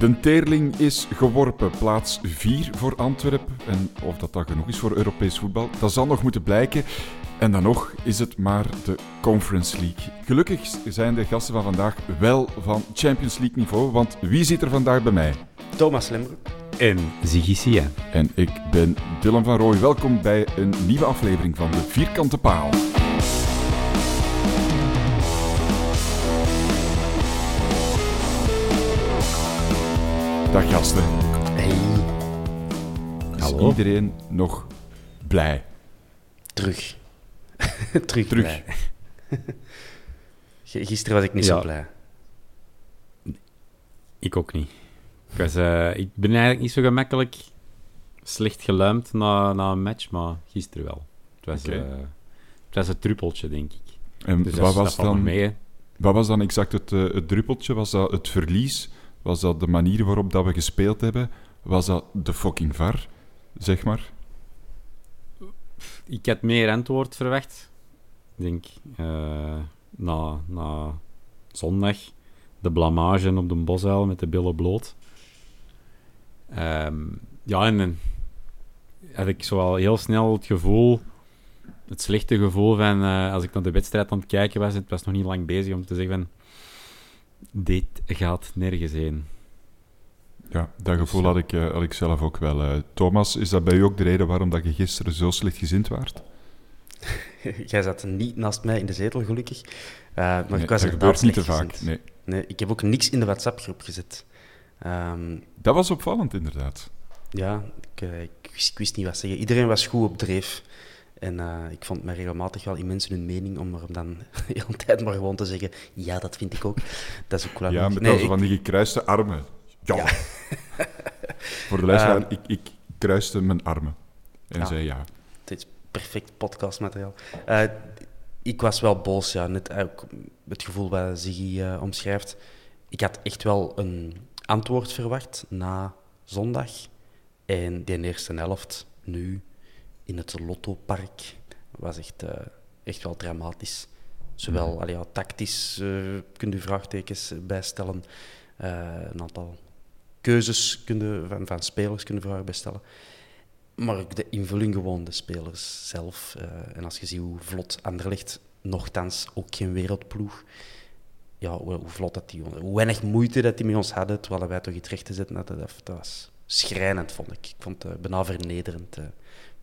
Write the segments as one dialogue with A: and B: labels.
A: De Teerling is geworpen, plaats 4 voor Antwerpen. En of dat dan genoeg is voor Europees voetbal, dat zal nog moeten blijken. En dan nog is het maar de Conference League. Gelukkig zijn de gasten van vandaag wel van Champions League niveau, want wie zit er vandaag bij mij?
B: Thomas Lembroek.
C: En Ziggy Sia.
A: En ik ben Dylan van Rooij. Welkom bij een nieuwe aflevering van de Vierkante Paal. Dag gasten.
B: Hey.
A: Is
C: Hallo.
A: iedereen nog blij?
B: Terug. Terug.
A: Terug.
B: blij. Gisteren was ik niet
C: Ja.
B: zo blij.
C: Ik ook niet. Ik, was, eh, ik ben eigenlijk niet zo gemakkelijk slecht geluimd na, na een match, maar gisteren wel. Het was,
A: Oké.
C: eh, het was een druppeltje, denk ik.
A: En
C: Dus
A: wat, was dan,
C: mee.
A: wat was dan exact het, eh, het druppeltje? Was dat het verlies? Was dat de manier waarop dat we gespeeld hebben? Was dat de fucking VAR, zeg maar?
C: Ik had meer antwoord verwacht. Ik denk, eh, na, na zondag, de blamage op de bosuil met de billen bloot. Ehm, ja, en dan had ik zo al heel snel het gevoel, het slechte gevoel van, eh, als ik naar de wedstrijd aan het kijken was, het was nog niet lang bezig om te zeggen van, dit gaat nergens heen.
A: Ja, dat gevoel had ik, eh, had ik zelf ook wel. eh. Thomas, is dat bij u ook de reden waarom dat je gisteren zo slecht gezind waart?
B: Jij zat niet naast mij in de zetel, gelukkig. Eh, maar
A: Nee,
B: ik was
A: dat gebeurt niet te
B: slecht
A: vaak.
B: gezind.
A: Nee.
B: Nee, ik heb ook niks in de WhatsApp-groep gezet. Ehm,
A: Dat was opvallend, inderdaad.
B: ja, ik, ik, wist, ik wist niet wat zeggen. Iedereen was goed op dreef. En eh, ik vond me regelmatig wel in mensen hun mening om er dan de hele tijd maar gewoon te zeggen ja, dat vind ik ook. Dat is ook wel
A: Ja, met
B: Nee, ik-
A: van die gekruiste armen. Ja. Voor de luisteraar,
B: Ehm,
A: ik, ik kruiste mijn armen. En
B: Ja.
A: zei ja.
B: Dit is perfect podcastmateriaal. Eh, ik was wel boos, ja. Net ook het gevoel wat Ziggy eh, omschrijft. Ik had echt wel een antwoord verwacht na zondag. En die eerste helft, nu, in het Lottopark, was echt, eh, echt wel dramatisch. Zowel allee, ja, tactisch eh kun je vraagtekens bijstellen. eh een aantal keuzes kun je, van, van spelers kunnen vragen bijstellen. Maar ook de invulling gewoon, de spelers zelf. en als je ziet hoe vlot Anderlecht, nogthans ook geen wereldploeg, ja, hoe, vlot dat die, hoe weinig moeite dat die met ons hadden, terwijl wij toch iets recht te zetten hadden, dat, dat was schrijnend, vond ik. Ik vond het eh, bijna vernederend.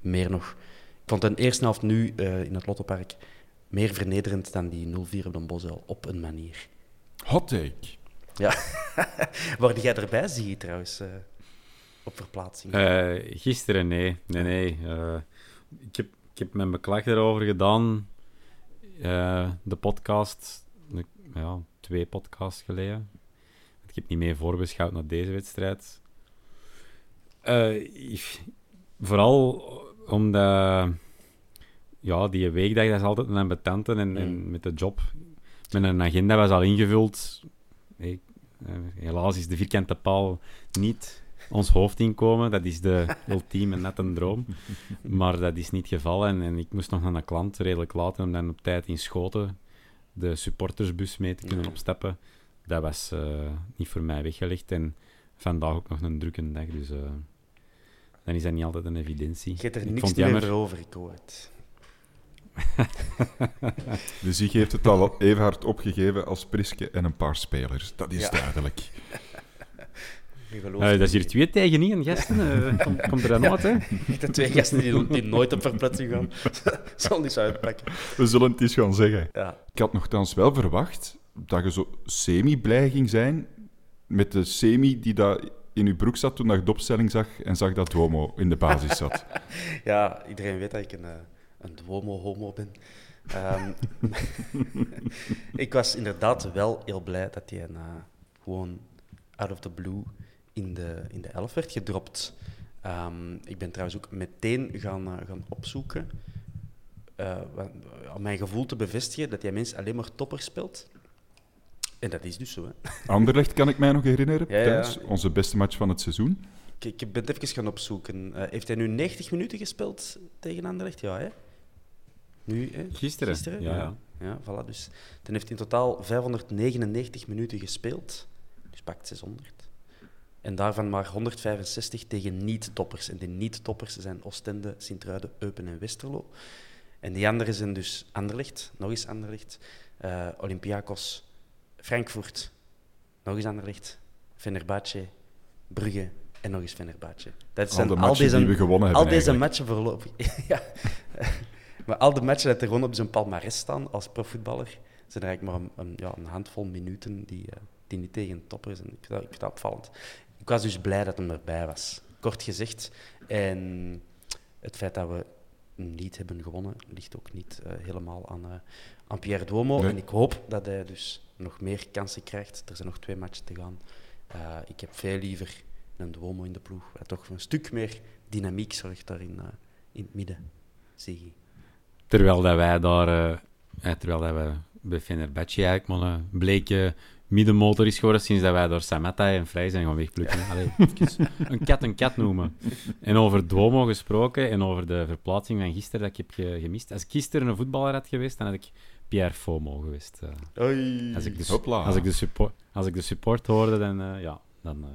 B: Meer nog. Ik vond de eerste helft nu eh, in het Lottopark meer vernederend dan die 0-4 op de Bosuil, op een manier.
A: Hot take.
B: Ja. Waar jij erbij zie je trouwens, eh, op verplaatsing.
C: Eh, gisteren, nee. Nee, nee. Eh, ik, heb, ik heb mijn beklag erover gedaan. eh, de podcast, de- ja, twee podcasts geleden. Ik heb niet meer voorbeschouwd naar deze wedstrijd. Eh, ik- vooral omdat ja, die weekdag dat is altijd een ambetante en, en met de job Mijn agenda was al ingevuld. Eh, helaas is de vierkante paal niet ons hoofdinkomen. Dat is de ultieme nette droom. Maar dat is niet het geval. En, en ik moest nog naar een klant redelijk laat om dan op tijd in Schoten de supportersbus mee te kunnen opstappen. Dat was eh, niet voor mij weggelegd. En vandaag ook nog een drukke dag. Dus eh, dan is dat niet altijd een evidentie.
B: Je hebt er
C: Ik
B: niks meer
C: jammer.
B: over, ik hoor het.
A: De Zig heeft het al even hard opgegeven als Priske en een paar spelers. Dat is
B: Ja.
A: duidelijk.
C: Dat is hier
B: niet.
C: twee tegen één, gasten. Eh, komt, er dan uit, hè?
B: De twee gasten die, die nooit op verplaatsing gaan. Zal niet zo uitpakken.
A: We zullen het eens gaan zeggen.
B: Ja.
A: Ik had nogthans wel verwacht dat je zo semi-blij ging zijn met de semi die daar in je broek zat toen je de opstelling zag en zag dat Duomo in de basis zat.
B: ja, iedereen weet dat ik een, eh, een Duomo-homo ben. Ehm, ik was inderdaad wel heel blij dat hij eh, gewoon out of the blue in de, in de elf werd gedropt. Ehm, ik ben trouwens ook meteen gaan, eh, gaan opzoeken om mijn gevoel te bevestigen dat hij mens alleen maar topper speelt. En dat is dus zo. Hè.
A: Anderlecht kan ik mij nog herinneren,
B: Ja.
A: Onze beste match van het seizoen.
B: Ik, ik ben het even gaan opzoeken. Eh, heeft hij nu 90 minuten gespeeld tegen Anderlecht? Ja, hè? Nu, hè?
C: Gisteren.
B: Gisteren?
C: Ja,
B: ja. Ja, voilà. Dus dan heeft hij in totaal 599 minuten gespeeld. Dus pakt 600. En daarvan maar 165 tegen niet-toppers. En die niet-toppers zijn Oostende, Sint-Truiden, Eupen en Westerlo. En die anderen zijn dus Anderlecht, nog eens Anderlecht, eh, Olympiakos, Frankfurt, nog eens Anderlecht, Fenerbahce, Brugge en nog eens Fenerbahce. Dat
A: Al
B: zijn
A: de
B: al
A: matchen
B: deze,
A: die we gewonnen hebben
B: al deze
A: eigenlijk.
B: matchen voorlopig. ja. Maar al de matchen dat er gewoon op zijn palmarès staan als profvoetballer, zijn er eigenlijk maar een, een, ja, een handvol minuten die, eh, die niet tegen toppers zijn. Ik vind, dat, ik vind dat opvallend. Ik was dus blij dat hem erbij was. Kort gezegd. En het feit dat we niet hebben gewonnen, ligt ook niet eh, helemaal aan, eh, aan Pierre Duomo.
A: Nee.
B: En ik hoop dat hij dus nog meer kansen krijgt. Er zijn nog twee matchen te gaan. Eh, ik heb veel liever een Duomo in de ploeg, waar toch een stuk meer dynamiek zorgt daar in, eh, in het midden. Zie
C: Terwijl dat wij daar, eh, terwijl dat we bij Fenerbahce eigenlijk maar een bleke middenmotor is geworden sinds dat wij door Samata en Vrij zijn gaan wegplukken. Allee, een kat een kat noemen. En over Duomo gesproken en over de verplaatsing van gisteren dat ik heb ge- gemist. Als ik gisteren een voetballer had geweest, dan had ik Pierre Fomo geweest. eh.
B: Oei.
C: als, ik de,
A: Hopla.
C: als, ik de support, als ik de support hoorde, dan, eh, ja, dan eh,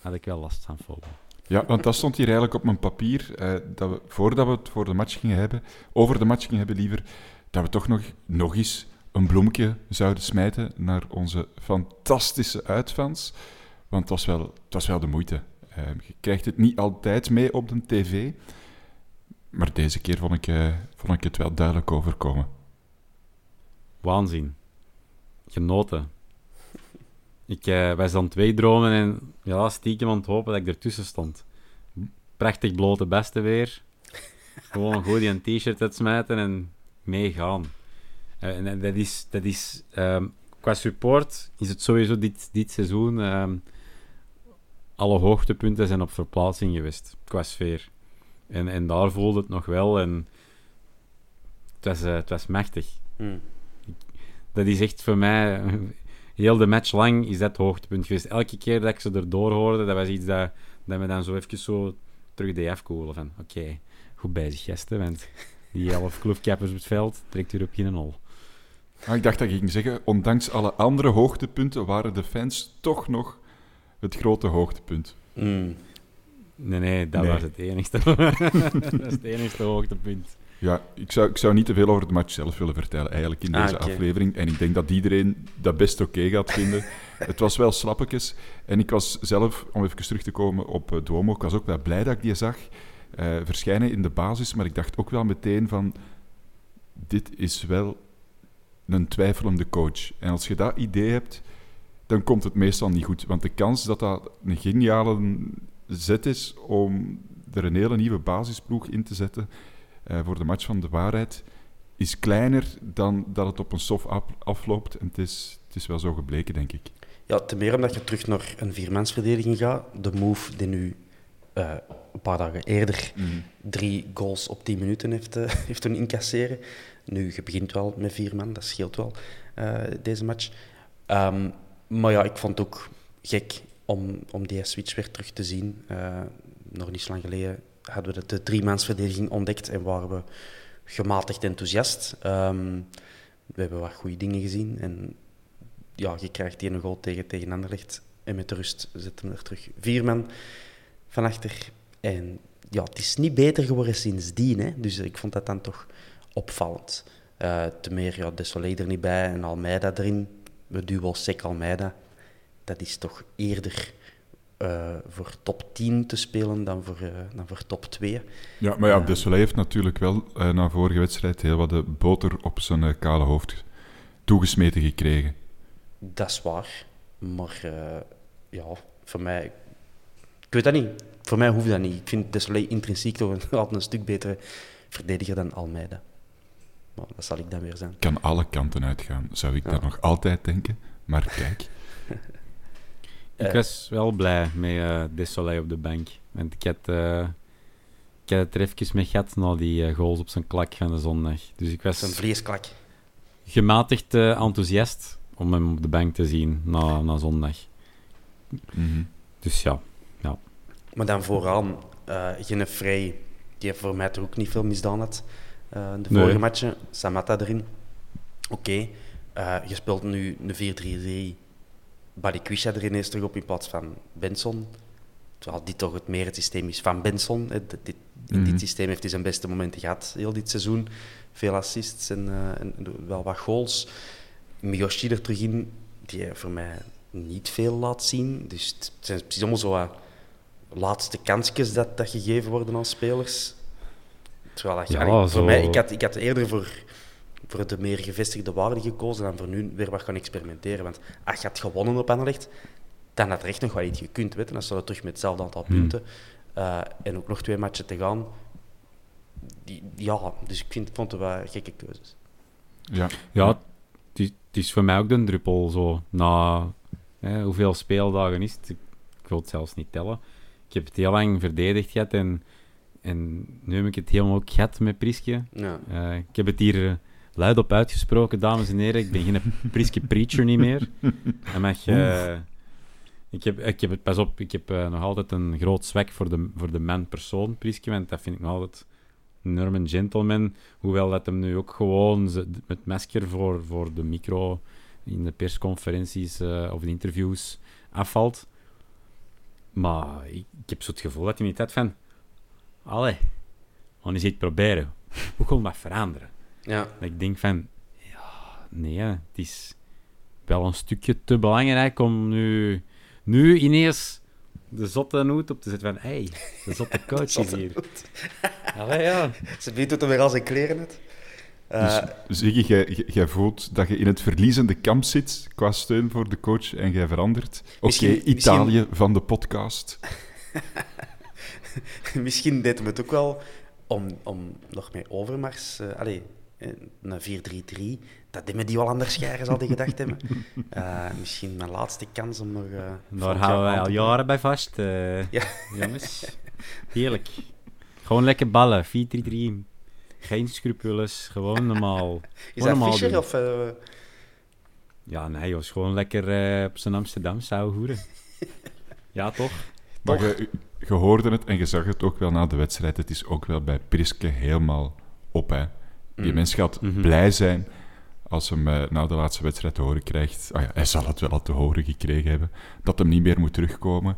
C: had ik wel last van Fomo.
A: Ja, want dat stond hier eigenlijk op mijn papier, eh, dat we, voordat we het voor de match gingen hebben, over de match gingen hebben liever, dat we toch nog, nog eens een bloemetje zouden smijten naar onze fantastische uitfans. Want het was wel, het was wel de moeite. Eh, je krijgt het niet altijd mee op de tv, maar deze keer vond ik, eh, vond ik het wel duidelijk overkomen.
C: Waanzin. Genoten. Ik eh was aan het weedromen en ja, stiekem aan het hopen dat ik ertussen stond. Prachtig blote beste weer. Gewoon goed die een t-shirt uitsmijten en meegaan. Eh, en, en dat is... Dat is ehm, qua support is het sowieso dit, dit seizoen... ehm, alle hoogtepunten zijn op verplaatsing geweest, qua sfeer. En, en daar voelde het nog wel en... Het was, eh, het was machtig
B: Hm.
C: Dat is echt voor mij, heel de match lang is dat het hoogtepunt geweest. Elke keer dat ik ze erdoor hoorde, dat was iets dat, dat me dan zo even zo terug deed afkoelen. Van oké, goed bezig gasten, want die elf kloefkappers op het veld trekt u op geen hol.
A: Ah, ik dacht dat ik ging zeggen, ondanks alle andere hoogtepunten waren de fans toch nog het grote hoogtepunt.
B: Hm.
C: Nee, nee, dat
A: Nee.
C: was het enigste. dat was het enigste hoogtepunt.
A: Ja, ik zou, ik zou niet te veel over de match zelf willen vertellen, eigenlijk in
B: Ah,
A: deze aflevering. En ik denk dat iedereen dat best oké gaat vinden. het was wel slappetjes. En ik was zelf, om even terug te komen op eh, Duomo, ik was ook wel blij dat ik die zag eh, verschijnen in de basis. Maar ik dacht ook wel meteen van, dit is wel een twijfelende coach. En als je dat idee hebt, dan komt het meestal niet goed. Want de kans dat dat een geniale zet is om er een hele nieuwe basisploeg in te zetten eh, voor de match van de waarheid, is kleiner dan dat het op een soft af- afloopt. En het is, het is wel zo gebleken, denk ik.
B: Ja, te meer omdat je terug naar een viermansverdediging gaat. De move die nu eh, een paar dagen eerder drie goals op tien minuten heeft, eh, heeft doen incasseren. Nu, je begint wel met vier man, dat scheelt wel, deze match. Ehm, maar ja, ik vond het ook gek om, om die switch weer terug te zien. Nog niet zo lang geleden hadden we de driemansverdediging ontdekt en waren we gematigd enthousiast. Um, we hebben wat goede dingen gezien. En ja, je krijgt een goal tegen, tegen Anderlecht. En met de rust zetten we er terug vier man van achter. En ja, het is niet beter geworden sindsdien. Hè. Dus ik vond dat dan toch opvallend. Uh, te meer ja, Desolé er niet bij en Almeida erin. We duwen Sek Almeida. Dat is toch eerder uh, voor top 10 te spelen dan voor, uh, dan voor top 2.
A: Ja, maar ja, Desolé heeft natuurlijk wel na vorige wedstrijd heel wat de boter op zijn kale hoofd toegesmeten gekregen.
B: Dat is waar. Maar ja, voor mij... Ik weet dat niet. Voor mij hoeft dat niet. Ik vind Desolé intrinsiek toch altijd een stuk betere verdediger dan Almeida. Maar dat zal ik dan weer zijn.
A: Kan alle kanten uitgaan, zou ik ja. dat nog altijd denken. Maar kijk...
C: Ik was wel blij met uh, Desolé op de bank. Want ik had, uh, ik had het er even mee gehad na die uh, goals op zijn klak van de zondag. Dus ik was...
B: Zijn vleesklak.
C: Gematigd enthousiast om hem op de bank te zien na, na zondag.
A: Mm -hmm.
C: Dus ja, ja.
B: Maar dan vooraan, uh, Vrij, die heeft voor mij toch ook niet veel misdaan had. de vorige nee. matchen, Samatta erin. Oké, okay. je speelt nu een 4-3-3 Balikwisha er ineens terug op in plaats van Benson. Terwijl dit toch het meer het systeem is van Benson. in dit
A: Mhm.
B: systeem heeft hij zijn beste momenten gehad, heel dit seizoen. Veel assists en, uh, en wel wat goals. Miyoshi er terug in, die voor mij niet veel laat zien. Dus het zijn precies allemaal zo laatste kansjes dat, dat gegeven worden aan spelers. Terwijl dat,
C: Ja, zo-
B: voor mij, ik, had, ik had eerder voor, voor de meer gevestigde waarde gekozen dan voor nu weer wat gaan experimenteren. Want als je had gewonnen op Anderlecht, dan had er echt nog wel iets gekund. Weet je. Dan staat het terug met hetzelfde aantal
C: Hmm.
B: punten. Eh, en ook nog twee matchen te gaan. Die, ja, dus ik vind, vond het wel gekke keuzes.
A: Ja,
C: Ja, het is, het is voor mij ook de druppel zo. Na hè, hoeveel speeldagen is het? Ik, wil het zelfs niet tellen. Ik heb het heel lang verdedigd gehad en, en nu heb ik het helemaal ook gehad met Priske.
B: Ja.
C: Eh, ik heb het hier eh, luid op uitgesproken, dames en heren. Ik ben geen Priske preacher niet meer. En mag je... ik, heb, ik heb het, pas op, ik heb eh, nog altijd een groot zwak voor de, voor de man-persoon, Priske, want dat vind ik nog altijd een enorme gentleman. Hoewel dat hem nu ook gewoon met masker voor, voor de micro in de persconferenties eh, of de interviews afvalt. Maar ik, ik heb zo het gevoel dat hij niet had van... Allee, eens iets proberen. Hoe kon dat veranderen?
B: Ja.
C: Dat ik denk van... Ja, nee, het is wel een stukje te belangrijk om nu, nu ineens de zotte noot op te zetten van... hey, de zotte coach is
B: Zotte
C: hier. Allee, ja.
B: Ze biedt het er weer al zijn kleren uit. Eh,
A: Dus Ziggy, jij- voelt dat je in het verliezende kamp zit qua steun voor de coach en jij verandert. Oké, Italië van de podcast.
B: Misschien deed het ook wel om, om nog met Overmars... eh allee, een 4-3-3, dat die die wel anders scharen, zal die gedacht hebben. Eh, misschien mijn laatste kans om nog... eh,
C: Daar houden wij al jaren bij vast, eh,
B: Ja.
C: jongens. Heerlijk. Gewoon lekker ballen, 4-3-3. Geen scrupules, gewoon normaal.
B: Is
C: Gewoon
B: dat Fischer of... eh,
C: Ja, nee, joh, gewoon lekker eh, op zijn Amsterdam zou hoeren. ja, toch?
A: Maar je, je hoorde het en je zag het ook wel na de wedstrijd. Het is ook wel bij Priske helemaal op. Hè. Die
B: Mm.
A: mens gaat
C: Mhm.
A: blij zijn als hem eh, na de laatste wedstrijd te horen krijgt. Ah ja, hij zal het wel al te horen gekregen hebben. Dat hem niet meer moet terugkomen.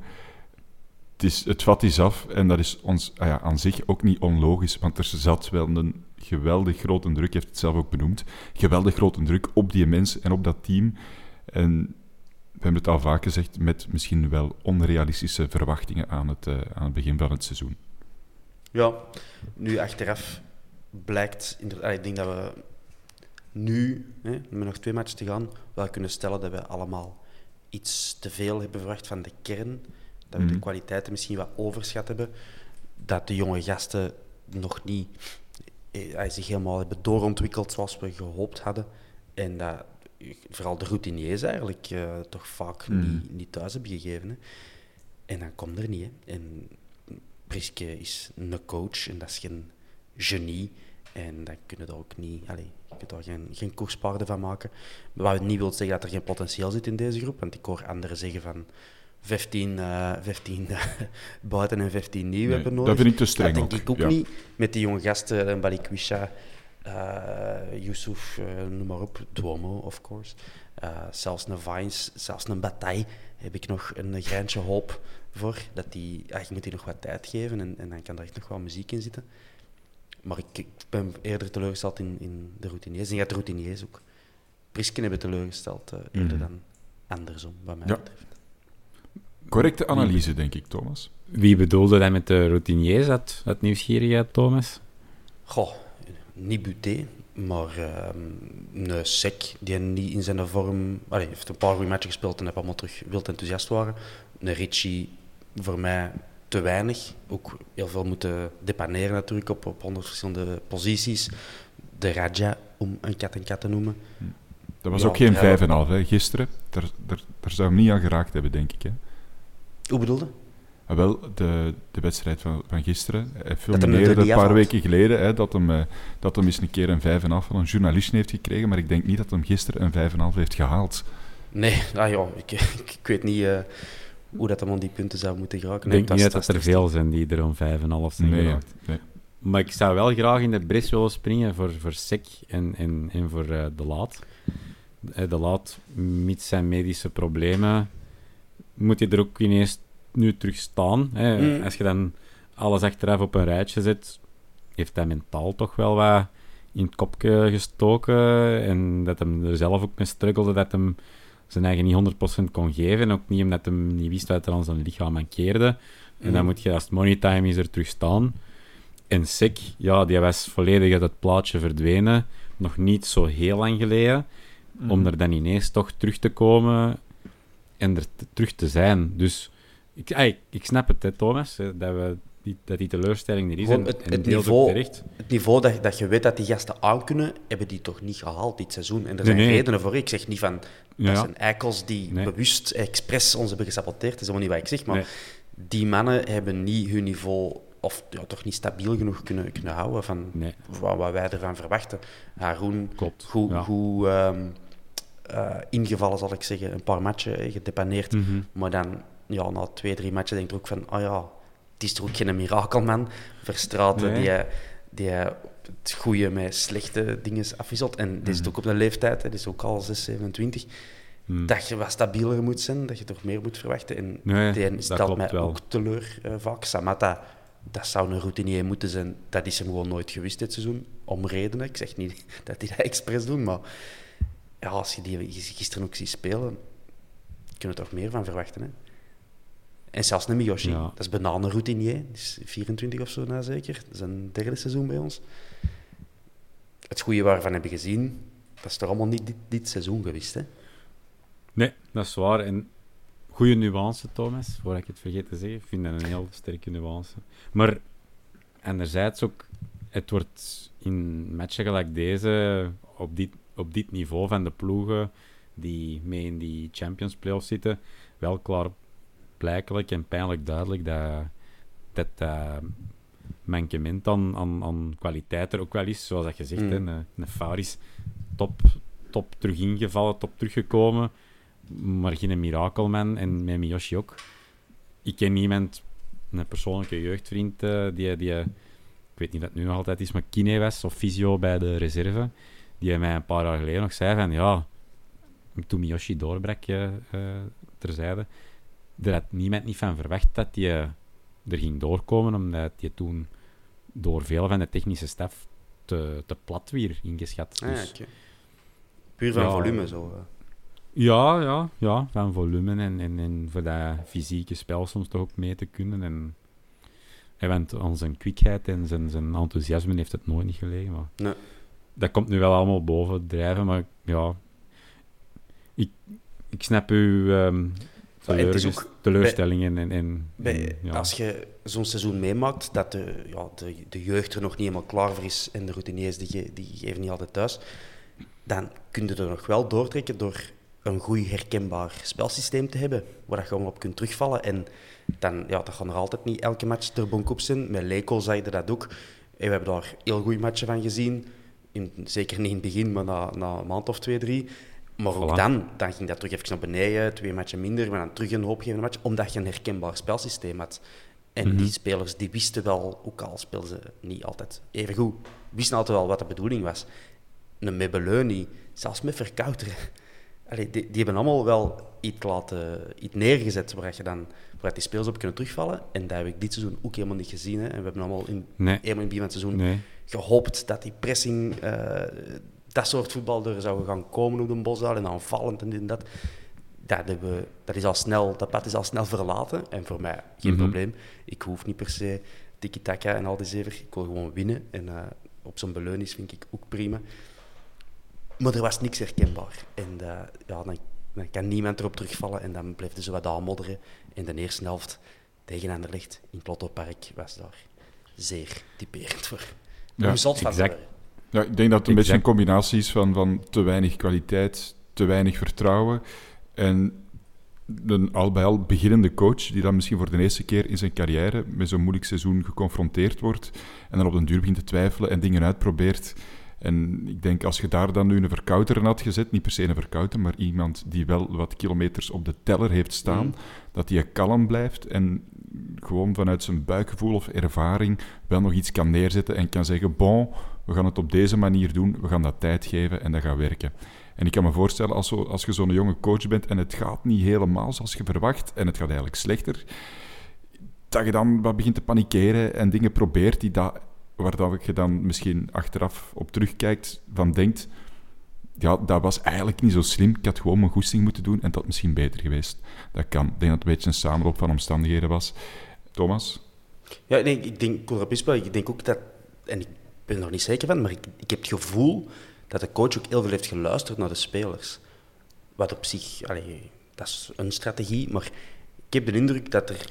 A: Het, is, het vat is af en dat is ons ah ja, aan zich ook niet onlogisch. Want er zat wel een geweldig grote druk, hij heeft het zelf ook benoemd. Geweldig grote druk op die mens en op dat team. En we hebben het al vaak gezegd, met misschien wel onrealistische verwachtingen aan het, eh, aan het begin van het seizoen.
B: Ja, nu achteraf blijkt, inderdaad, ik denk dat we nu, hè, met nog twee matches te gaan, wel kunnen stellen dat we allemaal iets te veel hebben verwacht van de kern. Dat we de
A: Mhm.
B: kwaliteiten misschien wat overschat hebben. Dat de jonge gasten nog niet eh, zich helemaal hebben doorontwikkeld zoals we gehoopt hadden. En dat vooral de routiniers eigenlijk eh, toch vaak
A: Mhm.
B: niet, niet thuis hebben gegeven. Hè. En dan komt er niet. Hè. En Priske is een coach en dat is geen genie. En dan kunnen daar ook niet, allez, je kunt daar geen, geen koerspaarden van maken. Wat niet wil zeggen dat er geen potentieel zit in deze groep, want ik hoor anderen zeggen van 15, uh, 15 buiten en 15 nieuw
A: Nee,
B: hebben
A: dat
B: nodig.
A: vind ik te streng
B: Dat denk ik ook
A: ja.
B: niet. Met die jonge gasten, een Balikwisha, eh Yusuf, eh, noem maar op, Duomo, of course. Eh, zelfs een Vines, zelfs een Bataille heb ik nog een greintje hoop voor. Dat die, ja, je moet die nog wat tijd geven en, en dan kan er echt nog wel muziek in zitten. Maar ik, ik ben eerder teleurgesteld in, in de routiniers. En ja, de routiniers ook. Prisken hebben teleurgesteld, eh, eerder
A: Mhm.
B: dan andersom, wat mij
A: Ja.
B: betreft.
A: Correcte analyse, denk ik, Thomas.
C: Wie bedoelde dat met de routiniers uit, uit nieuwsgierigheid, Thomas?
B: Goh, niet Buté, maar ehm, een Sek die niet in zijn vorm... Allee, heeft een paar goede matchen gespeeld en heb allemaal terug wild enthousiast waren. Een Ritchie voor mij te weinig. Ook heel veel moeten depaneren natuurlijk op, op honderd verschillende posities. De Raja, om een kat en kat te noemen.
A: Dat was
B: Ja,
A: ook geen
B: ja.
A: 5,5 hè, gisteren. Daar, daar, daar zou hem niet aan geraakt hebben, denk ik. Hè.
B: Hoe bedoelde?
A: Ah, wel, de, de wedstrijd van, van gisteren. Hij
B: er
A: filmeerde een paar weken geleden hè, dat, hem, eh, dat hem eens een keer een 5,5 van een journalist heeft gekregen. Maar ik denk niet dat hem gisteren een 5,5 heeft gehaald.
B: Nee, ah, ja, ik, ik, ik weet niet eh, hoe dat hem aan die punten zou moeten geraken.
C: Ik denk niet dat er veel zijn die er om 5,5 zijn
A: Nee,
C: geraakt.
A: nee.
C: Maar ik zou wel graag in de bres willen springen voor, voor Sek en, en, en voor eh, De Laat. Eh, De Laat, mits zijn medische problemen, moet je er ook ineens nu terug staan. Hè.
B: Mm.
C: Als je dan alles achteraf op een rijtje zet, heeft hij mentaal toch wel wat in het kopje gestoken. En dat hem er zelf ook mee struggelde, dat hem zijn eigen niet 100% kon geven. En ook niet omdat hem niet wist wat er aan zijn lichaam mankeerde. En dan
B: Mm.
C: moet je, als het money time is, er terug staan. En Sek, ja, die was volledig uit het plaatje verdwenen. Nog niet zo heel lang geleden. Om er dan ineens toch terug te komen en er terug te zijn. Dus ik, ik, ik snap het, hè, Thomas, hè, dat, we die, dat die teleurstelling er is.
B: Gewoon
C: En,
B: het-
C: en
B: het niveau-
C: terecht.
B: Het niveau dat, dat je weet dat die gasten aankunnen, hebben die toch niet gehaald dit seizoen. En er zijn
C: nee.
B: redenen voor. Ik zeg niet van. Dat zijn eikels die
C: Nee.
B: bewust, expres ons hebben gesaboteerd. Dat is helemaal niet wat ik zeg. Maar
C: Nee.
B: die mannen hebben niet hun niveau, of ja, toch niet stabiel genoeg kunnen, kunnen houden van
C: Nee.
B: wat, wat wij ervan verwachten. Haroon,
C: Klopt,
B: goed,
C: ja.
B: goed ehm, eh, ingevallen, zal ik zeggen. Een paar matchen, gedepaneerd.
C: Mhm.
B: Maar dan, ja, na twee, drie matchen denk ik ook van, oh ja, het is toch ook geen mirakelman. Verstraten
C: Nee.
B: die, die het goede met slechte dingen afwisselt. En dit is ook op een leeftijd, hè, dit is ook al 6, 27,
C: Mm.
B: dat je wat stabieler moet zijn, dat je toch meer moet verwachten. En
C: Nee,
B: die stelt mij
C: wel.
B: ook teleur eh, vaak. Samata, dat zou een routinier moeten zijn. Dat is hem gewoon nooit geweest dit seizoen, om redenen. Ik zeg niet dat hij dat expres doet, maar ja, als je die gisteren ook ziet spelen, kunnen we er toch meer van verwachten. Hè? En zelfs een Miyoshi,
C: Ja.
B: dat is bijna een routinier. Die is 24 of zo na zeker. Dat is een derde seizoen bij ons. Het goede waarvan hebben gezien, dat is toch allemaal niet dit, dit seizoen geweest. Hè?
C: Nee, dat is waar. En goede nuance, Thomas, voordat ik het vergeet te zeggen. Ik vind dat een heel sterke nuance. Maar anderzijds ook, het wordt in matchen gelijk deze, op dit, op dit niveau van de ploegen die mee in die Champions Playoffs zitten, wel klaar blijkelijk en pijnlijk duidelijk dat dat eh, mankement aan, aan, aan kwaliteit er ook wel is. Zoals dat je zegt,
B: Mm.
C: hè, een, een Faris top, top terug ingevallen, top teruggekomen maar geen mirakelman. En met Miyoshi ook. Ik ken iemand, een persoonlijke jeugdvriend, eh, die, die, ik weet niet of het nu nog altijd is, maar kine was, of fysio bij de reserve, die mij een paar jaar geleden nog zei van, ja, toen Miyoshi doorbrak, eh, terzijde, er had niemand niet van verwacht dat hij er ging doorkomen, omdat hij toen door veel van de technische staf te, te plat weer ingeschat.
B: Ah,
C: Dus-.
B: Puur van
C: Ja.
B: volume zo. eh.
C: ja, ja, ja, van volume en, en, en voor dat fysieke spel soms toch ook mee te kunnen. En, en want aan zijn kwikheid en zijn, zijn enthousiasme heeft het nooit niet gelegen. Maar
B: Nee.
C: Dat komt nu wel allemaal boven drijven, maar ja, ik, ik snap uw ehm, Teleurstellingen en, en,
B: Bij-
C: en, ja.
B: Als je zo'n seizoen meemaakt, dat de, ja, de, de jeugd er nog niet helemaal klaar voor is en de routiniers die, die geven niet altijd thuis, dan kun je er nog wel doortrekken door een goed herkenbaar spelsysteem te hebben, waar je gewoon op kunt terugvallen. En dan, ja, dat gaan er altijd niet elke match ter bonk op zijn. Met Leco zag je dat ook. we hebben daar heel goede matchen van gezien. In, zeker niet in het begin, maar na, na een maand of twee, drie. Maar ook
C: Voilà.
B: dan, dan ging dat terug even naar beneden, twee matchen minder, maar dan terug een hoopgevende match, omdat je een herkenbaar spelsysteem had. En die spelers die wisten wel, ook al speelden ze niet altijd even goed, wisten altijd wel wat de bedoeling was. Een Mebeleunie, zelfs met Verkouteren, allee, die, die hebben allemaal wel iets, laten, iets neergezet waar, je dan, waar die spelers op kunnen terugvallen. En dat heb ik dit seizoen ook helemaal niet gezien. Hè. En we hebben allemaal in,
C: Nee.
B: helemaal in het begin van het seizoen
C: Nee.
B: gehoopt dat die pressing, eh, dat soort voetbal er zou gaan komen op de Bosdaal en aanvallend en dit en dat. Dat, hebben we, dat, is al snel, dat pad is al snel verlaten. En voor mij geen
C: Mhm.
B: probleem. Ik hoef niet per se tiki-taka en al die zever. Ik wil gewoon winnen. En eh, op zo'n beleunis vind ik ook prima. Maar er was niks herkenbaar. En eh, ja, dan, dan kan niemand erop terugvallen. En dan bleef zo wat aanmodderen. En de eerste helft tegen Anderlecht in het Lottopark was daar zeer typerend voor.
A: Ja,
B: Om zot van.
A: Ja, ik denk dat het een beetje een combinatie is van, van te weinig kwaliteit, te weinig vertrouwen en een al bij al beginnende coach die dan misschien voor de eerste keer in zijn carrière met zo'n moeilijk seizoen geconfronteerd wordt en dan op den duur begint te twijfelen en dingen uitprobeert. En ik denk, als je daar dan nu een verkouter in had gezet, niet per se een verkouter, maar iemand die wel wat kilometers op de teller heeft staan,
B: Mm.
A: dat die kalm blijft en gewoon vanuit zijn buikgevoel of ervaring wel nog iets kan neerzetten en kan zeggen, bon, we gaan het op deze manier doen, we gaan dat tijd geven en dat gaat werken. En ik kan me voorstellen, als, zo, als je zo'n jonge coach bent en het gaat niet helemaal zoals je verwacht en het gaat eigenlijk slechter, dat je dan wat begint te panikeren en dingen probeert die waar dat je dan misschien achteraf op terugkijkt, van denkt, ja, dat was eigenlijk niet zo slim. Ik had gewoon mijn goesting moeten doen en dat misschien beter geweest. Dat kan. Ik denk dat het een beetje een samenloop van omstandigheden was. Thomas?
B: Ja, nee, ik denk, ik denk ook dat, en ik ben er nog niet zeker van, maar ik, ik heb het gevoel dat de coach ook heel veel heeft geluisterd naar de spelers. Wat op zich, dat is een strategie, maar ik heb de indruk dat er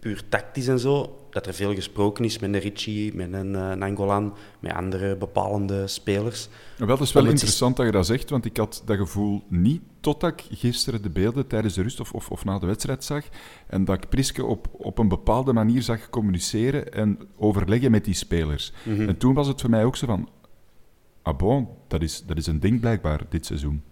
B: puur tactisch en zo, dat er veel gesproken is met een Ricci, met een uh, Nangolan, met andere bepalende spelers.
A: Wel, dat is wel
B: Om
A: interessant dat je dat zegt, want ik had dat gevoel niet totdat ik gisteren de beelden tijdens de rust of, of, of na de wedstrijd zag en dat ik Priske op, op een bepaalde manier zag communiceren en overleggen met die spelers.
B: Mhm.
A: En toen was het voor mij ook zo van, ah bon, dat is, dat is een ding blijkbaar dit seizoen.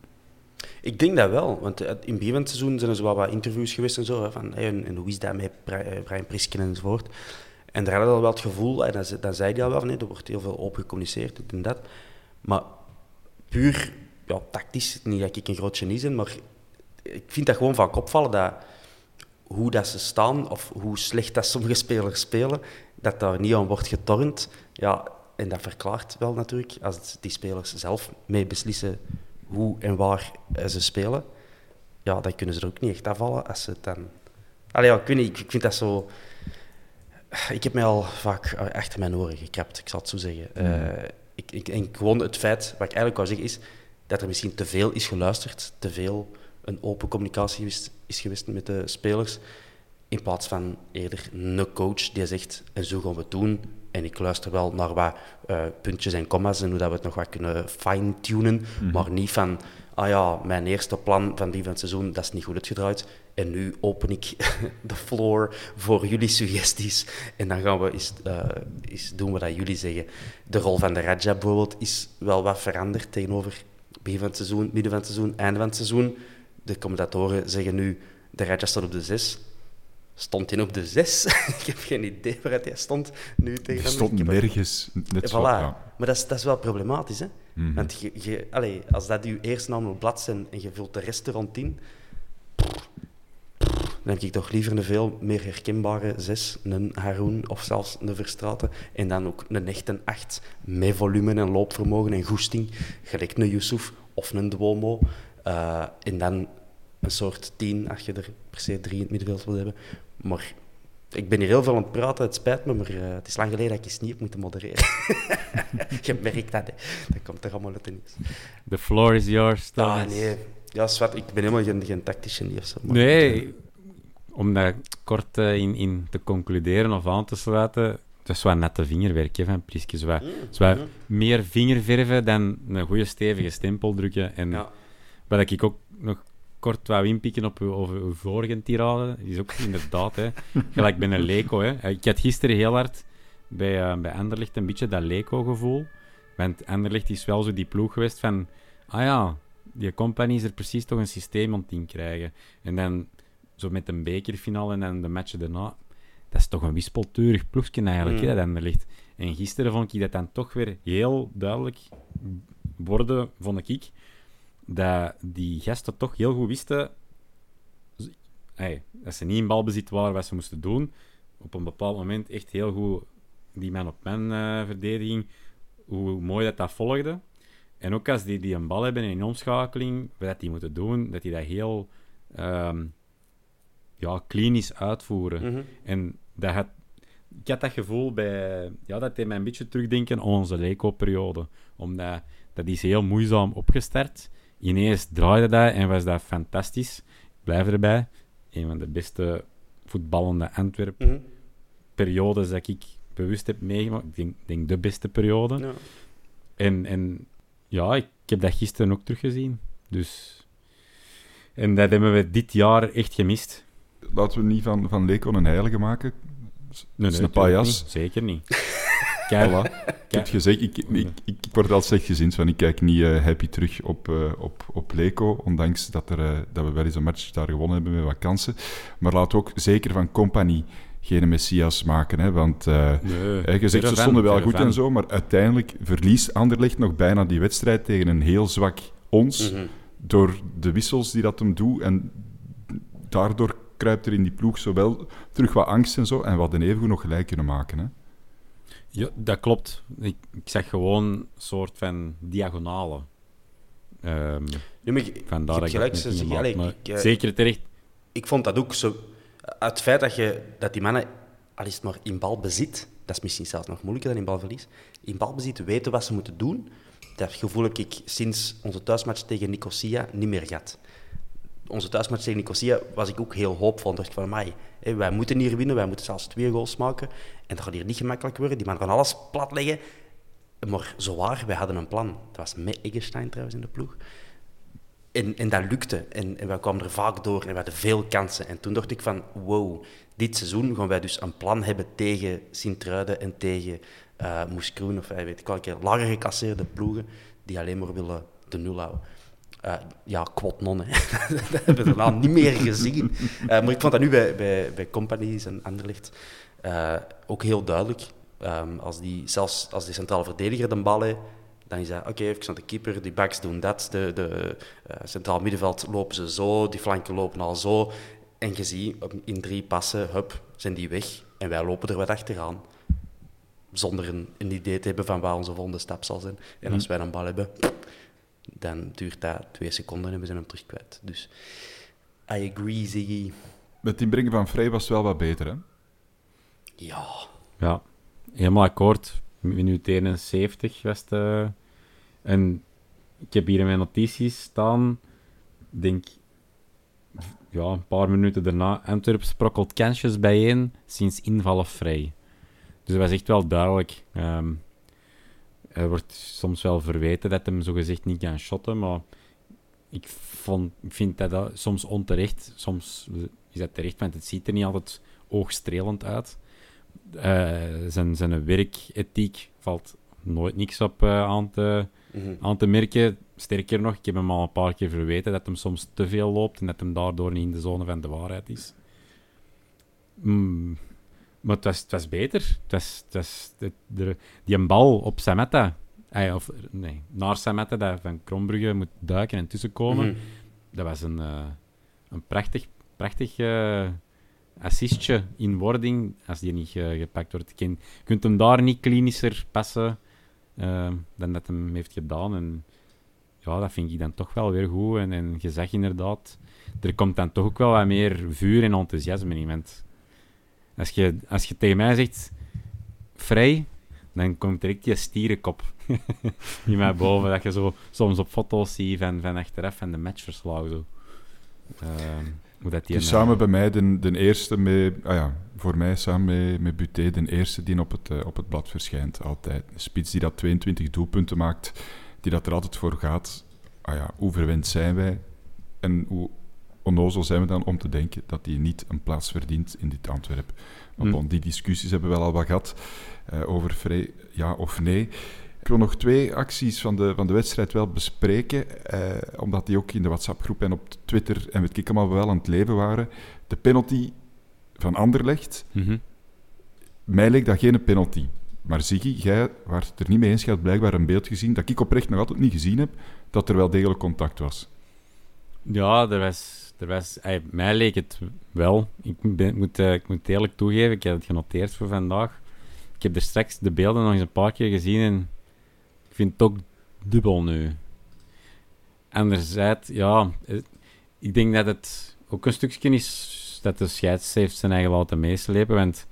B: Ik denk dat wel, want eh, in het begin seizoen zijn er zo wat, interviews geweest en zo, van hoe is dat met eh, Brian Prisken enzovoort. En daar hadden we wel het gevoel, en dan, ze- dan zei hij al wel van, nee, er wordt heel veel open gecommuniceerd, en dat. Maar puur ja, tactisch, niet dat ik een groot genie ben, maar ik vind dat gewoon van opvallen dat hoe dat ze staan, of hoe slecht dat sommige spelers spelen, dat daar niet aan wordt getornd. Ja, en dat verklaart wel natuurlijk, als die spelers zelf mee beslissen hoe en waar eh, ze spelen, ja, dan kunnen ze er ook niet echt afvallen als ze het dan... Allee, ja, ik weet niet, ik- vind dat zo... Ik heb mij al vaak eh, achter mijn oren gekrapt, ik zal het zo zeggen. Eh, ik, ik, en gewoon het feit, wat ik eigenlijk wou zeggen, is dat er misschien te veel is geluisterd, te veel een open communicatie is, is geweest met de spelers, in plaats van eerder een coach die zegt, en zo gaan we het doen, en ik luister wel naar wat eh, puntjes en commas en hoe dat we het nog wat kunnen fine-tunen, maar niet van, ah ja, mijn eerste plan van die van het seizoen, dat is niet goed uitgedraaid, en nu open ik de floor voor jullie suggesties. En dan gaan we eens, eh, eens doen wat dat jullie zeggen. De rol van de Raja bijvoorbeeld is wel wat veranderd tegenover begin van het seizoen, midden van het seizoen, einde van het seizoen. De commentatoren zeggen nu, de Raja staat op de 6. Stond hij op de 6? ik heb geen idee waar hij stond nu tegen hem.
A: stond nergens. Net
B: Voilà.
A: zo, ja.
B: Maar dat is, dat is wel problematisch. Hè?
A: Mhm.
B: Want je, je, als dat je eerste het blad zijn en je vult de rest er rond in, dan heb ik toch liever een veel meer herkenbare zes, een Haroon of zelfs een Verstraten. En dan ook een echte acht met volume en loopvermogen en goesting, gelijk een Yusuf of een Duomo. Eh, en dan een soort tien, als je er per se drie in het middenveld wil hebben. Maar ik ben hier heel veel aan het praten, het spijt me, maar eh, het is lang geleden dat ik eens niet heb moeten modereren. je merkt dat, hè. dat komt er allemaal uit de nieuws.
C: The floor is yours,
B: Ah,
C: Thomas.
B: nee. Ja, zwart, ik ben helemaal geen, geen tactisch genie of zo. maar-
C: Nee, om daar kort eh, in, in te concluderen of aan te sluiten, dat is wel nette vingerwerk hè, van Priske. Zo wat- zo wat meer vingerverven dan een goede stevige stempel drukken. En
B: Ja.
C: wat ik ook nog kort wou inpikken op uw, over uw vorige tirade, is ook inderdaad, hè, gelijk bij een Leco. Hè. Ik had gisteren heel hard bij, uh, bij Anderlecht een beetje dat Leco-gevoel. Want Anderlecht is wel zo die ploeg geweest van... Ah ja, die company is er precies toch een systeem het krijgen. En dan zo met een bekerfinale en dan de matchen daarna... Dat is toch een wispelturig ploegje eigenlijk, mm. hè, dat Anderlecht. En gisteren vond ik dat dan toch weer heel duidelijk worden, vond ik, dat die gasten toch heel goed wisten hey, dat ze niet in balbezit waren wat ze moesten doen. Op een bepaald moment echt heel goed die man-op-man uh, verdediging, hoe mooi dat dat volgde. En ook als die, die een bal hebben in omschakeling, wat die moeten doen, dat die dat heel um, ja, klinisch uitvoeren. Mhm. En dat had, ik had dat gevoel bij... Ja, dat deed mij een beetje terugdenken aan onze Leco-periode. Omdat dat is heel moeizaam opgestart. Ineens draaide dat en was dat fantastisch. Ik blijf erbij een van de beste voetballende Antwerp-periodes mhm. dat ik bewust heb meegemaakt. Ik denk, denk de beste periode. Ja. En, en ja, ik heb dat gisteren ook teruggezien. Dus... En dat hebben we dit jaar echt gemist.
A: Laten we niet van, van Lekon een heilige maken.
C: Nee, nee, een pajas. Zeker niet.
A: Kijk, voilà. Kijk. Gezegd, ik, ik, ik, word altijd slecht gezien, van ik kijk niet uh, happy terug op, uh, op, op Leco, ondanks dat, er, uh, dat we wel eens een match daar gewonnen hebben met wat kansen. Maar we ook zeker van compagnie geen messias maken. Hè, want nee, je zegt, ze stonden wel goed en zo, maar uiteindelijk verliest Anderlecht nog bijna die wedstrijd tegen een heel zwak ons, mm -hmm. door de wissels die dat hem doet. En daardoor kruipt er in die ploeg zowel terug wat angst en zo, en wat een evengoed nog gelijk kunnen maken. Hè.
C: Ja, dat klopt. Ik, ik zeg gewoon een soort van diagonale. Um,
B: maar ik, Vandaar ik gelijk, ze zeggen,
C: ik, zeker terecht.
B: Ik vond dat ook zo... Het feit dat, je, dat die mannen, al is het maar in balbezit, dat is misschien zelfs nog moeilijker dan in balverlies, in balbezit weten wat ze moeten doen, dat gevoel heb ik sinds onze thuismatch tegen Nicosia niet meer gehad onze thuismatch tegen Nicosia was ik ook heel hoopvol. dacht ik van, mij, wij moeten hier winnen, wij moeten zelfs twee goals maken. En dat gaat hier niet gemakkelijk worden. Die man gaan alles platleggen. Maar zowaar, wij hadden een plan. Dat was met Eggestein trouwens in de ploeg. En, en dat lukte. En, en wij kwamen er vaak door en we hadden veel kansen. En toen dacht ik van, wow, dit seizoen gaan wij dus een plan hebben tegen Sint-Truiden en tegen uh, Moeskroen of weet ik welke lager gecasseerde ploegen die alleen maar willen de nul houden. Uh, ja, kwotnon, dat hebben we daarna niet meer gezien. Uh, maar ik vond dat nu bij, bij, bij Companies en Anderlecht uh, ook heel duidelijk. Um, als die, zelfs als die centrale verdediger de bal heeft, dan is dat oké, okay, even naar de keeper, die backs doen dat, de, de centraal middenveld lopen ze zo, die flanken lopen al zo. En je ziet, in drie passen, hup, zijn die weg. En wij lopen er wat achteraan. Zonder een, een idee te hebben van waar onze volgende stap zal zijn. En als mhm. wij een bal hebben, dan duurt dat twee seconden en we zijn hem terug kwijt. Dus I agree, Ziggy.
A: Met het inbrengen van Vrij was het wel wat beter, hè?
B: Ja.
C: Ja, helemaal akkoord. Minuut 71 was het. Uh, en ik heb hier in mijn notities staan, denk ja, een paar minuten daarna, Antwerp sprokkelt kansjes bijeen sinds invallen vrij. Dus dat was echt wel duidelijk. Um, er wordt soms wel verweten dat hem zogezegd niet kan shotten, maar ik, vond, ik vind dat, dat soms onterecht. Soms is dat terecht, want het ziet er niet altijd oogstrelend uit. Uh, zijn, zijn werkethiek valt nooit niks op uh, aan, te, mm aan te merken. Sterker nog, ik heb hem al een paar keer verweten dat hem soms te veel loopt en dat hem daardoor niet in de zone van de waarheid is. Mm, maar het was, het was beter. Het was, het was, de, de, die een bal op Sametta, eh, of nee, naar Sametta, dat van Krombrugge moet duiken en tussenkomen. Mm Dat was een, uh, een prachtig, prachtig uh, assistje in wording, als die niet uh, gepakt wordt. Je kunt hem daar niet klinischer passen dan dat hem heeft gedaan. En ja, dat vind ik dan toch wel weer goed. En, en je zag inderdaad, er komt dan toch ook wel wat meer vuur en enthousiasme in. Want als je, als je tegen mij zegt vrij, dan komt direct je stierenkop in mij boven. Dat je zo soms op foto's ziet van, van achteraf en de matchverslag. Zo. Uh, hoe dat die
A: dus samen bij mij de, de eerste, mee, ah ja, voor mij samen met, met Buté, de eerste die op het, uh, op het blad verschijnt. Altijd. Een spits die dat 22 doelpunten maakt, die dat er altijd voor gaat. Ah ja, hoe verwend zijn wij en hoe onnozel zijn we dan om te denken dat hij niet een plaats verdient in dit Antwerp. Maar
C: Hm.
A: die discussies hebben we wel al wat gehad eh, over Frey, ja of nee. Ik wil nog twee acties van de, van de wedstrijd wel bespreken, eh, omdat die ook in de WhatsApp-groep en op Twitter en weet ik allemaal wel aan het leven waren. De penalty van Anderlecht,
C: Mhm.
A: mij leek dat geen penalty. Maar Ziggy, jij waart het er niet mee eens. Je had blijkbaar een beeld gezien dat ik oprecht nog altijd niet gezien heb, dat er wel degelijk contact was.
C: Ja, er was, er was, ey, mij leek het wel. Ik, ben, ik moet, eh, ik moet eerlijk toegeven, ik heb het genoteerd voor vandaag. Ik heb er straks de beelden nog eens een paar keer gezien en ik vind het ook dubbel nu. Anderzijds, ja, eh, ik denk dat het ook een stukje is dat de scheids heeft zijn eigen laten meeslepen, want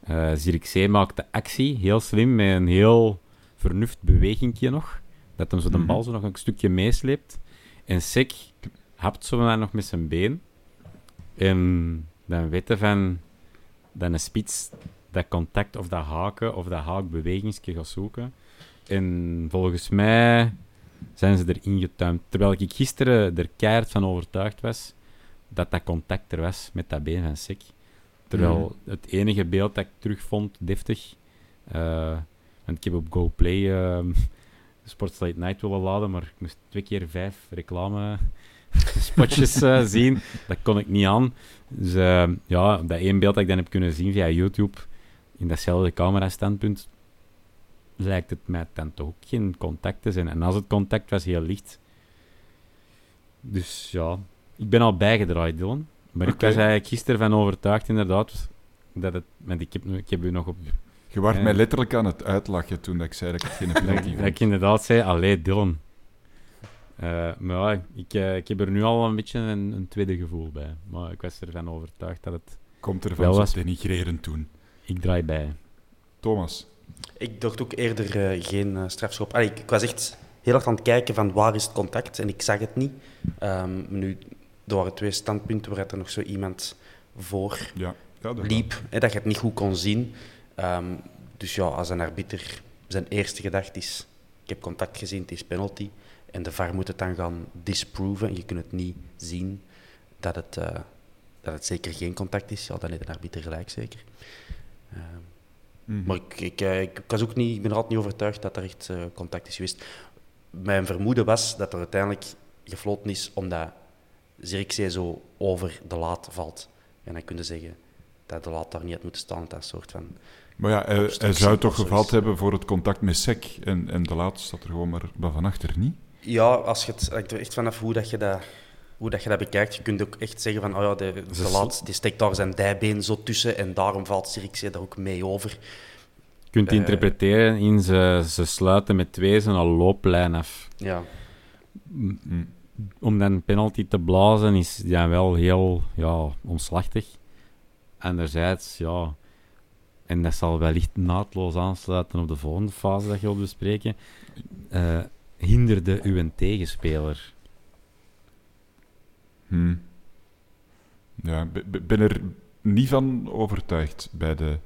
C: eh Zirkzee maakt de actie heel slim met een heel vernuft bewegingje nog, dat hem zo de
A: Mhm.
C: bal zo nog een stukje meesleept. En Sek hapt zo daar nog met zijn been. En dan weten van dat een spits dat contact of dat haken of dat haakbewegingsje gaat zoeken. En volgens mij zijn ze erin getuimd. Terwijl ik gisteren er keihard van overtuigd was dat dat contact er was met dat been van Sek. Terwijl het enige beeld dat ik terugvond, deftig, eh, want ik heb op GoPlay eh Sports Late Night willen laden, maar ik moest twee keer vijf reclame spotjes eh, zien. Dat kon ik niet aan. Dus eh, ja, dat één beeld dat ik dan heb kunnen zien via YouTube, in datzelfde camera-standpunt, lijkt het mij dan toch ook geen contact te zijn. En als het contact was, heel licht. Dus ja, ik ben al bijgedraaid, Dylan. Maar ik was eigenlijk gisteren van overtuigd, inderdaad, dat het... Want ik heb, ik heb u nog op...
A: Je
C: Ja.
A: mij letterlijk aan het uitlachen toen dat ik zei dat ik geen penalty
C: ik- dat ik inderdaad zei, allee, Dylan. Eh, maar ja, ik, eh, ik heb er nu al een beetje een, een tweede gevoel bij. Maar ik was ervan overtuigd dat het...
A: Komt er van
C: was-
A: denigrerend toen.
C: Ik draai bij.
A: Thomas,
B: Ik dacht ook eerder eh, geen strafschop. Allee, ik, ik was echt heel erg aan het kijken van waar is het contact en ik zag het niet. Ehm, nu, er waren twee standpunten waar er nog zo iemand voor
A: ja. ja dat
B: liep, hè, dat je het niet goed kon zien. Ehm, dus ja, als een arbiter zijn eerste gedachte is, ik heb contact gezien, het is penalty. En de VAR moet het dan gaan disproven. En je kunt het niet zien dat het, eh, dat het zeker geen contact is. Ja, dan heeft een arbiter gelijk zeker. Ehm,
A: Mhm.
B: maar ik, ik, eh, ik, ik was ook niet, ik ben er altijd niet overtuigd dat er echt eh, contact is geweest. Mijn vermoeden was dat er uiteindelijk gefloten is omdat Zirkzee zo over de laat valt. En dan kun je zeggen dat de laat daar niet had moeten staan. Dat soort van...
A: Maar ja, hij, hij zou toch gevalt hebben voor het contact met Sek. En, en de laatste staat er gewoon maar van achter niet.
B: Ja, als je het hangt er echt vanaf hoe, dat je, dat, hoe dat je dat bekijkt. Je kunt ook echt zeggen van, oh ja, de, de laat die steekt daar zijn dijbeen zo tussen en daarom valt Zirkzee daar ook mee over.
C: Je kunt
B: Eh.
C: interpreteren in ze, ze sluiten met twee zijn een looplijn af.
B: Ja.
C: Om dan een penalty te blazen is ja wel heel ja, omslachtig. Anderzijds, ja... En dat zal wellicht naadloos aansluiten op de volgende fase dat je wilt bespreken. eh, hinderde uw tegenspeler.
A: Hm. Ja, ik ben er niet van overtuigd bij de,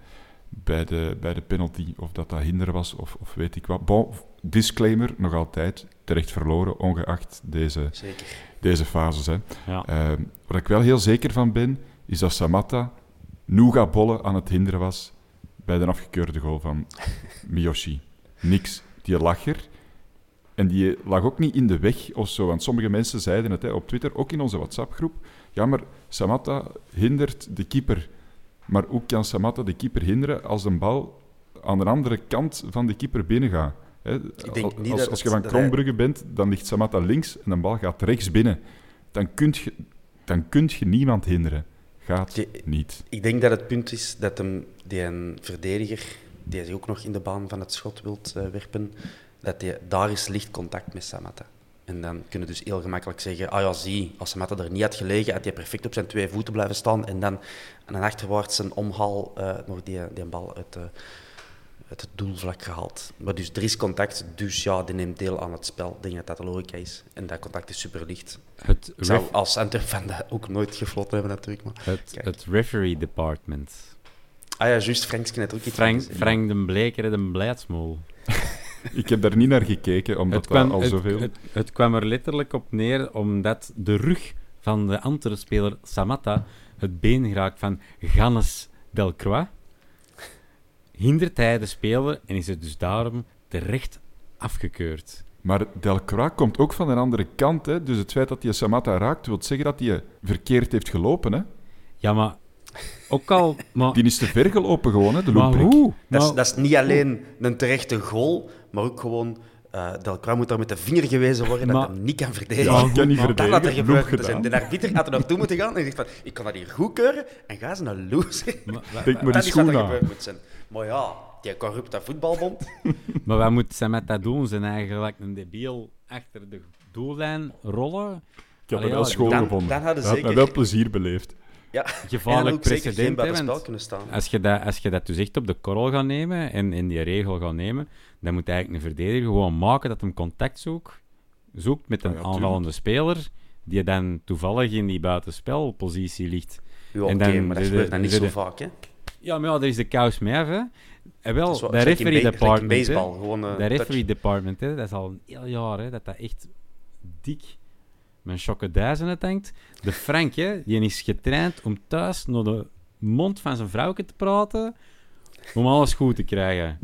A: bij de, bij de penalty. Of dat dat hinder was of, of weet ik wat. Bon, disclaimer, nog altijd. Terecht verloren, ongeacht deze,
B: zeker.
A: deze fases. Hè.
C: Ja.
A: Eh, waar ik wel heel zeker van ben, is dat Samatta Nougat Bolle aan het hinderen was bij de afgekeurde goal van Miyoshi. Niks. Die lag er. En die lag ook niet in de weg of zo. Want sommige mensen zeiden het hè, op Twitter, ook in onze WhatsApp-groep. Ja, maar Samatta hindert de keeper. Maar hoe kan Samatta de keeper hinderen als een bal aan de andere kant van de keeper binnengaat? Hè,
B: denk
A: als,
B: niet
A: als,
B: dat
A: als je van Krombrugge bent, dan ligt Samatta links en de bal gaat rechts binnen. Dan kun je, dan kunt je niemand hinderen. Gaat niet.
B: Ik denk dat het punt is dat hem, die een verdediger, die zich ook nog in de baan van het schot wilt eh, werpen, dat die, daar is licht contact met Samatta. En dan kunnen dus heel gemakkelijk zeggen, ah ja, zie, als Samatta er niet had gelegen, had hij perfect op zijn twee voeten blijven staan en dan aan een achterwaarts een omhaal eh, nog die, die bal uit, eh, uit het doelvlak gehaald. Maar dus er is contact, dus ja, die neemt deel aan het spel. Ik denk dat dat de logica is. En dat contact is superlicht.
C: Het,
B: Ik zou als Antwerp van dat ook nooit gefloten hebben natuurlijk, maar...
C: het,
B: Kijk.
C: het referee department.
B: Ah ja, juist, Frank net ook iets
C: Frank. Frank de Bleker, de Blijdsmoel.
A: Ik heb daar niet naar gekeken, omdat
C: Het kwam,
A: dat al zoveel...
C: het, het kwam er letterlijk op neer omdat de rug van de andere speler Samatta het been geraakt van Gannes Delcroix, hindert hij de speler en is het dus daarom terecht afgekeurd.
A: Maar Delcroix komt ook van een andere kant. Hè? Dus het feit dat hij Samatta raakt, wil zeggen dat hij verkeerd heeft gelopen. Hè?
C: Ja, maar ook al... Maar,
A: Die is te ver gelopen gewoon, hè, de
C: maar
A: loopbreak.
C: hoe?
B: Dat dat is niet alleen een terechte goal, maar ook gewoon... eh Delcroix moet daar met de vinger gewezen worden dat
C: Maar-
B: hij hem niet kan verdedigen.
A: Ja, kan niet
B: Dat had er
A: verdedigen.
B: gebeurd
A: Genoeg
B: moeten zijn.
A: gedaan.
B: De arbiter had er naartoe moeten gaan en zegt van... Ik kan dat hier goedkeuren en ga ze naar loser.
C: maar,
A: maar die
B: Dat is wat er
A: aan.
B: gebeurd moet zijn. Maar ja, die corrupte voetbalbond...
C: Maar wat moet zij met dat doen? Zijn eigenlijk een debiel achter de doellijn rollen?
A: Ik heb
C: Allee,
A: het wel schoon
B: dan-
A: gevonden.
B: dan hadden zeker-
A: wel plezier beleefd.
B: Ja,
C: Gevaarlijk precedent. Als je, dat, als je dat dus echt op de korrel gaat nemen en in die regel gaat nemen, dan moet eigenlijk een verdediger gewoon maken dat hem contact zoekt, zoekt met een
A: Ah ja,
C: aanvallende speler die dan toevallig in die buitenspelpositie ligt.
B: Ja,
C: en dan
B: maar dat gebeurt dan
C: de-
B: niet zo
C: de-
B: vaak, hè.
C: Ja, maar ja, daar is de kous mee af, hè. En wel,
B: is wel-
C: de referee
B: in
C: department, hè.
B: baseball, gewoon, eh,
C: de referee department, hè, dat is al een heel jaar, hè, dat dat echt dik met chocoduizen denkt. De Frank, hè, die is getraind om thuis naar de mond van zijn vrouwke te praten, om alles goed te krijgen.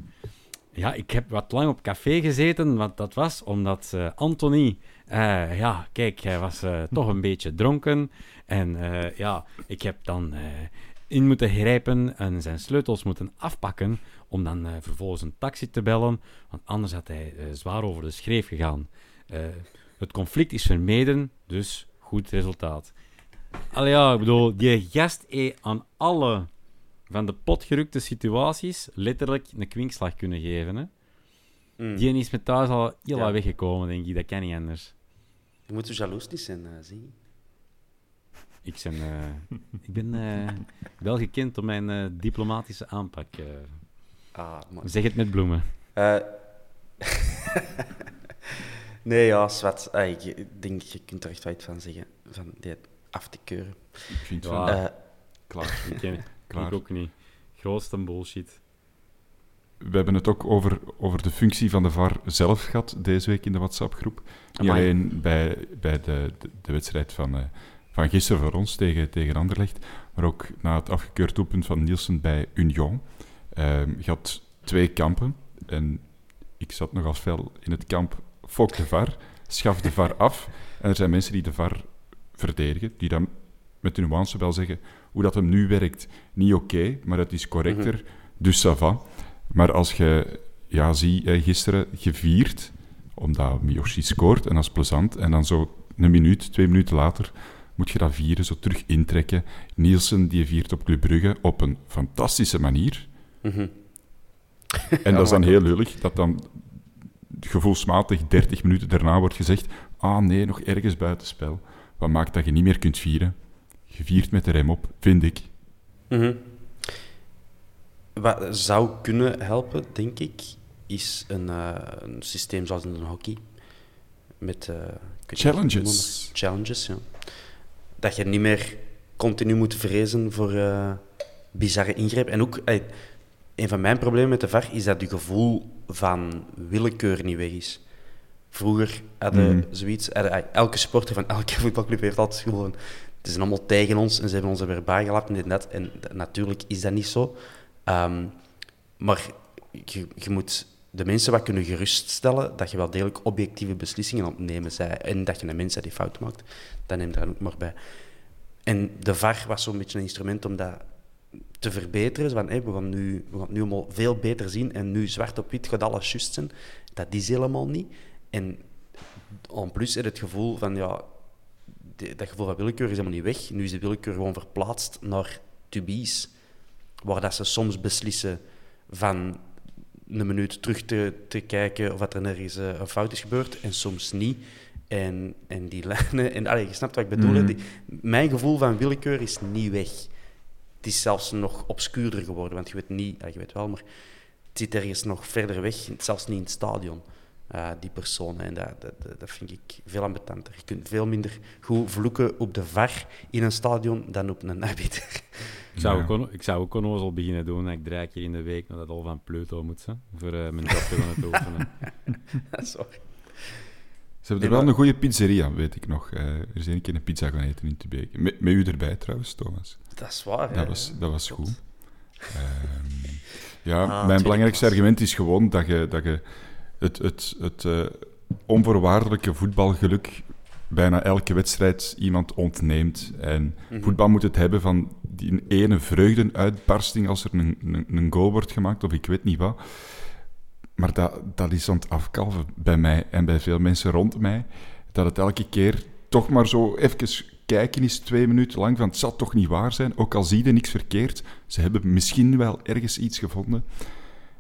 C: Ja, ik heb wat lang op café gezeten, want dat was omdat eh, Anthony... eh, ja, kijk, hij was eh, toch een beetje dronken. En ja, ik heb dan in moeten grijpen en zijn sleutels moeten afpakken om dan vervolgens een taxi te bellen, want anders had hij zwaar over de schreef gegaan. Het conflict is vermeden, dus goed resultaat. Allee, ja, ik bedoel, die gast aan alle van de potgerukte situaties letterlijk een kwinkslag kunnen geven. Hè?
B: Mm.
C: Die is met thuis al heel
B: Ja.
C: weggekomen, denk ik. Dat kan niet anders.
B: Je moet zo jaloers niet zijn, eh, zie.
C: Ik, ben, eh, ik ben eh, wel gekend om mijn eh, diplomatische aanpak. eh.
B: Ah, maar...
C: zeg het met bloemen.
B: Eh, nee, ja, zwart. Ah, ik denk, je kunt er echt wat van zeggen, van dit af te keuren.
A: Ik vind van,
B: Eh,
A: klaar.
C: Ik, ken,
A: Klaar.
C: ik ook niet. Grootste bullshit.
A: We hebben het ook over, over de functie van de VAR zelf gehad deze week in de WhatsApp-groep. Niet alleen bij, bij de, de, de wedstrijd van, eh, van gisteren voor ons tegen, tegen Anderlecht, maar ook na het afgekeurd doelpunt van Nielsen bij Union. Ehm, je had twee kampen en ik zat nogal fel in het kamp fok de VAR, schaf de VAR af. En er zijn mensen die de VAR verdedigen, die dan met de nuance wel zeggen hoe dat hem nu werkt, niet oké, maar het is correcter, dus ça va. Maar als je, ja, zie, gisteren gevierd, omdat Miyoshi scoort, en dat is plezant, en dan zo een minuut, twee minuten later moet je dat vieren, zo terug intrekken. Nielsen, die viert op Club Brugge op een fantastische manier.
B: mhm.
A: En dat is dan heel lullig, dat dan gevoelsmatig 30 minuten daarna wordt gezegd ah nee, nog ergens buitenspel. Wat maakt dat je niet meer kunt vieren? Je viert met de rem op, vind ik.
B: Mhm. Wat zou kunnen helpen, denk ik, is een, eh, een systeem zoals in een hockey. Met eh,
A: Challenges.
B: Challenges, ja. Dat je niet meer continu moet vrezen voor eh, bizarre ingrepen. En ook, een van mijn problemen met de VAR is dat je gevoel van willekeur niet weg is. Vroeger hadden
A: Mhm.
B: zoiets, hadden, elke sporter van elke voetbalclub heeft altijd van het is allemaal tegen ons en ze hebben ons er weer en dit en natuurlijk is dat niet zo. Ehm, maar je, je moet de mensen wat kunnen geruststellen dat je wel degelijk objectieve beslissingen aan het nemen bent en dat je een mens die fout maakt. Dat neemt daar ook maar bij. En de VAR was zo'n beetje een instrument om dat te verbeteren. Van, hé, we, gaan nu, we gaan nu allemaal veel beter zien en nu zwart op wit gaat alles juist zijn. Dat is helemaal niet. En en plus het gevoel van, ja, dat gevoel van willekeur is helemaal niet weg. Nu is de willekeur gewoon verplaatst naar tubies, waar dat ze soms beslissen van een minuut terug te, te kijken of dat er nergens eh, een fout is gebeurd en soms niet. En, en die lijnen, en, allee, je snapt wat ik bedoel.
A: Mhm.
B: Die- mijn gevoel van willekeur is niet weg. Het is zelfs nog obscuurder geworden, want je weet niet, ja, je weet wel, maar het zit ergens nog verder weg, zelfs niet in het stadion, eh, die personen. En dat, dat, dat- vind ik veel ambetanter. Je kunt veel minder goed vloeken op de VAR in een stadion dan op een arbiter.
C: Ik zou, ook, on- ik zou ook onnozel beginnen doen dat ik drie keer in de week naar dat al van Pluto moet, hè, voor eh, mijn job te gaan oefenen.
B: Sorry.
A: Ze hebben er wel een goede pizzeria, weet ik nog. Eh, er is één keer een pizza gaan eten in Tubeke. Met, met u erbij trouwens, Thomas.
B: Dat is waar, hè.
A: Dat was, dat was goed. Ehm, ja,
B: Ah,
A: mijn belangrijkste argument is gewoon dat je, dat je het, het, het eh, onvoorwaardelijke voetbalgeluk bijna elke wedstrijd iemand ontneemt. En
B: Mhm.
A: voetbal moet het hebben van die ene vreugdenuitbarsting als er een, een, een goal wordt gemaakt, of ik weet niet wat. Maar dat, dat is aan het afkalven bij mij en bij veel mensen rond mij. Dat het elke keer toch maar zo even kijken is, twee minuten lang, van het zal toch niet waar zijn, ook al zie je niks verkeerd. Ze hebben misschien wel ergens iets gevonden.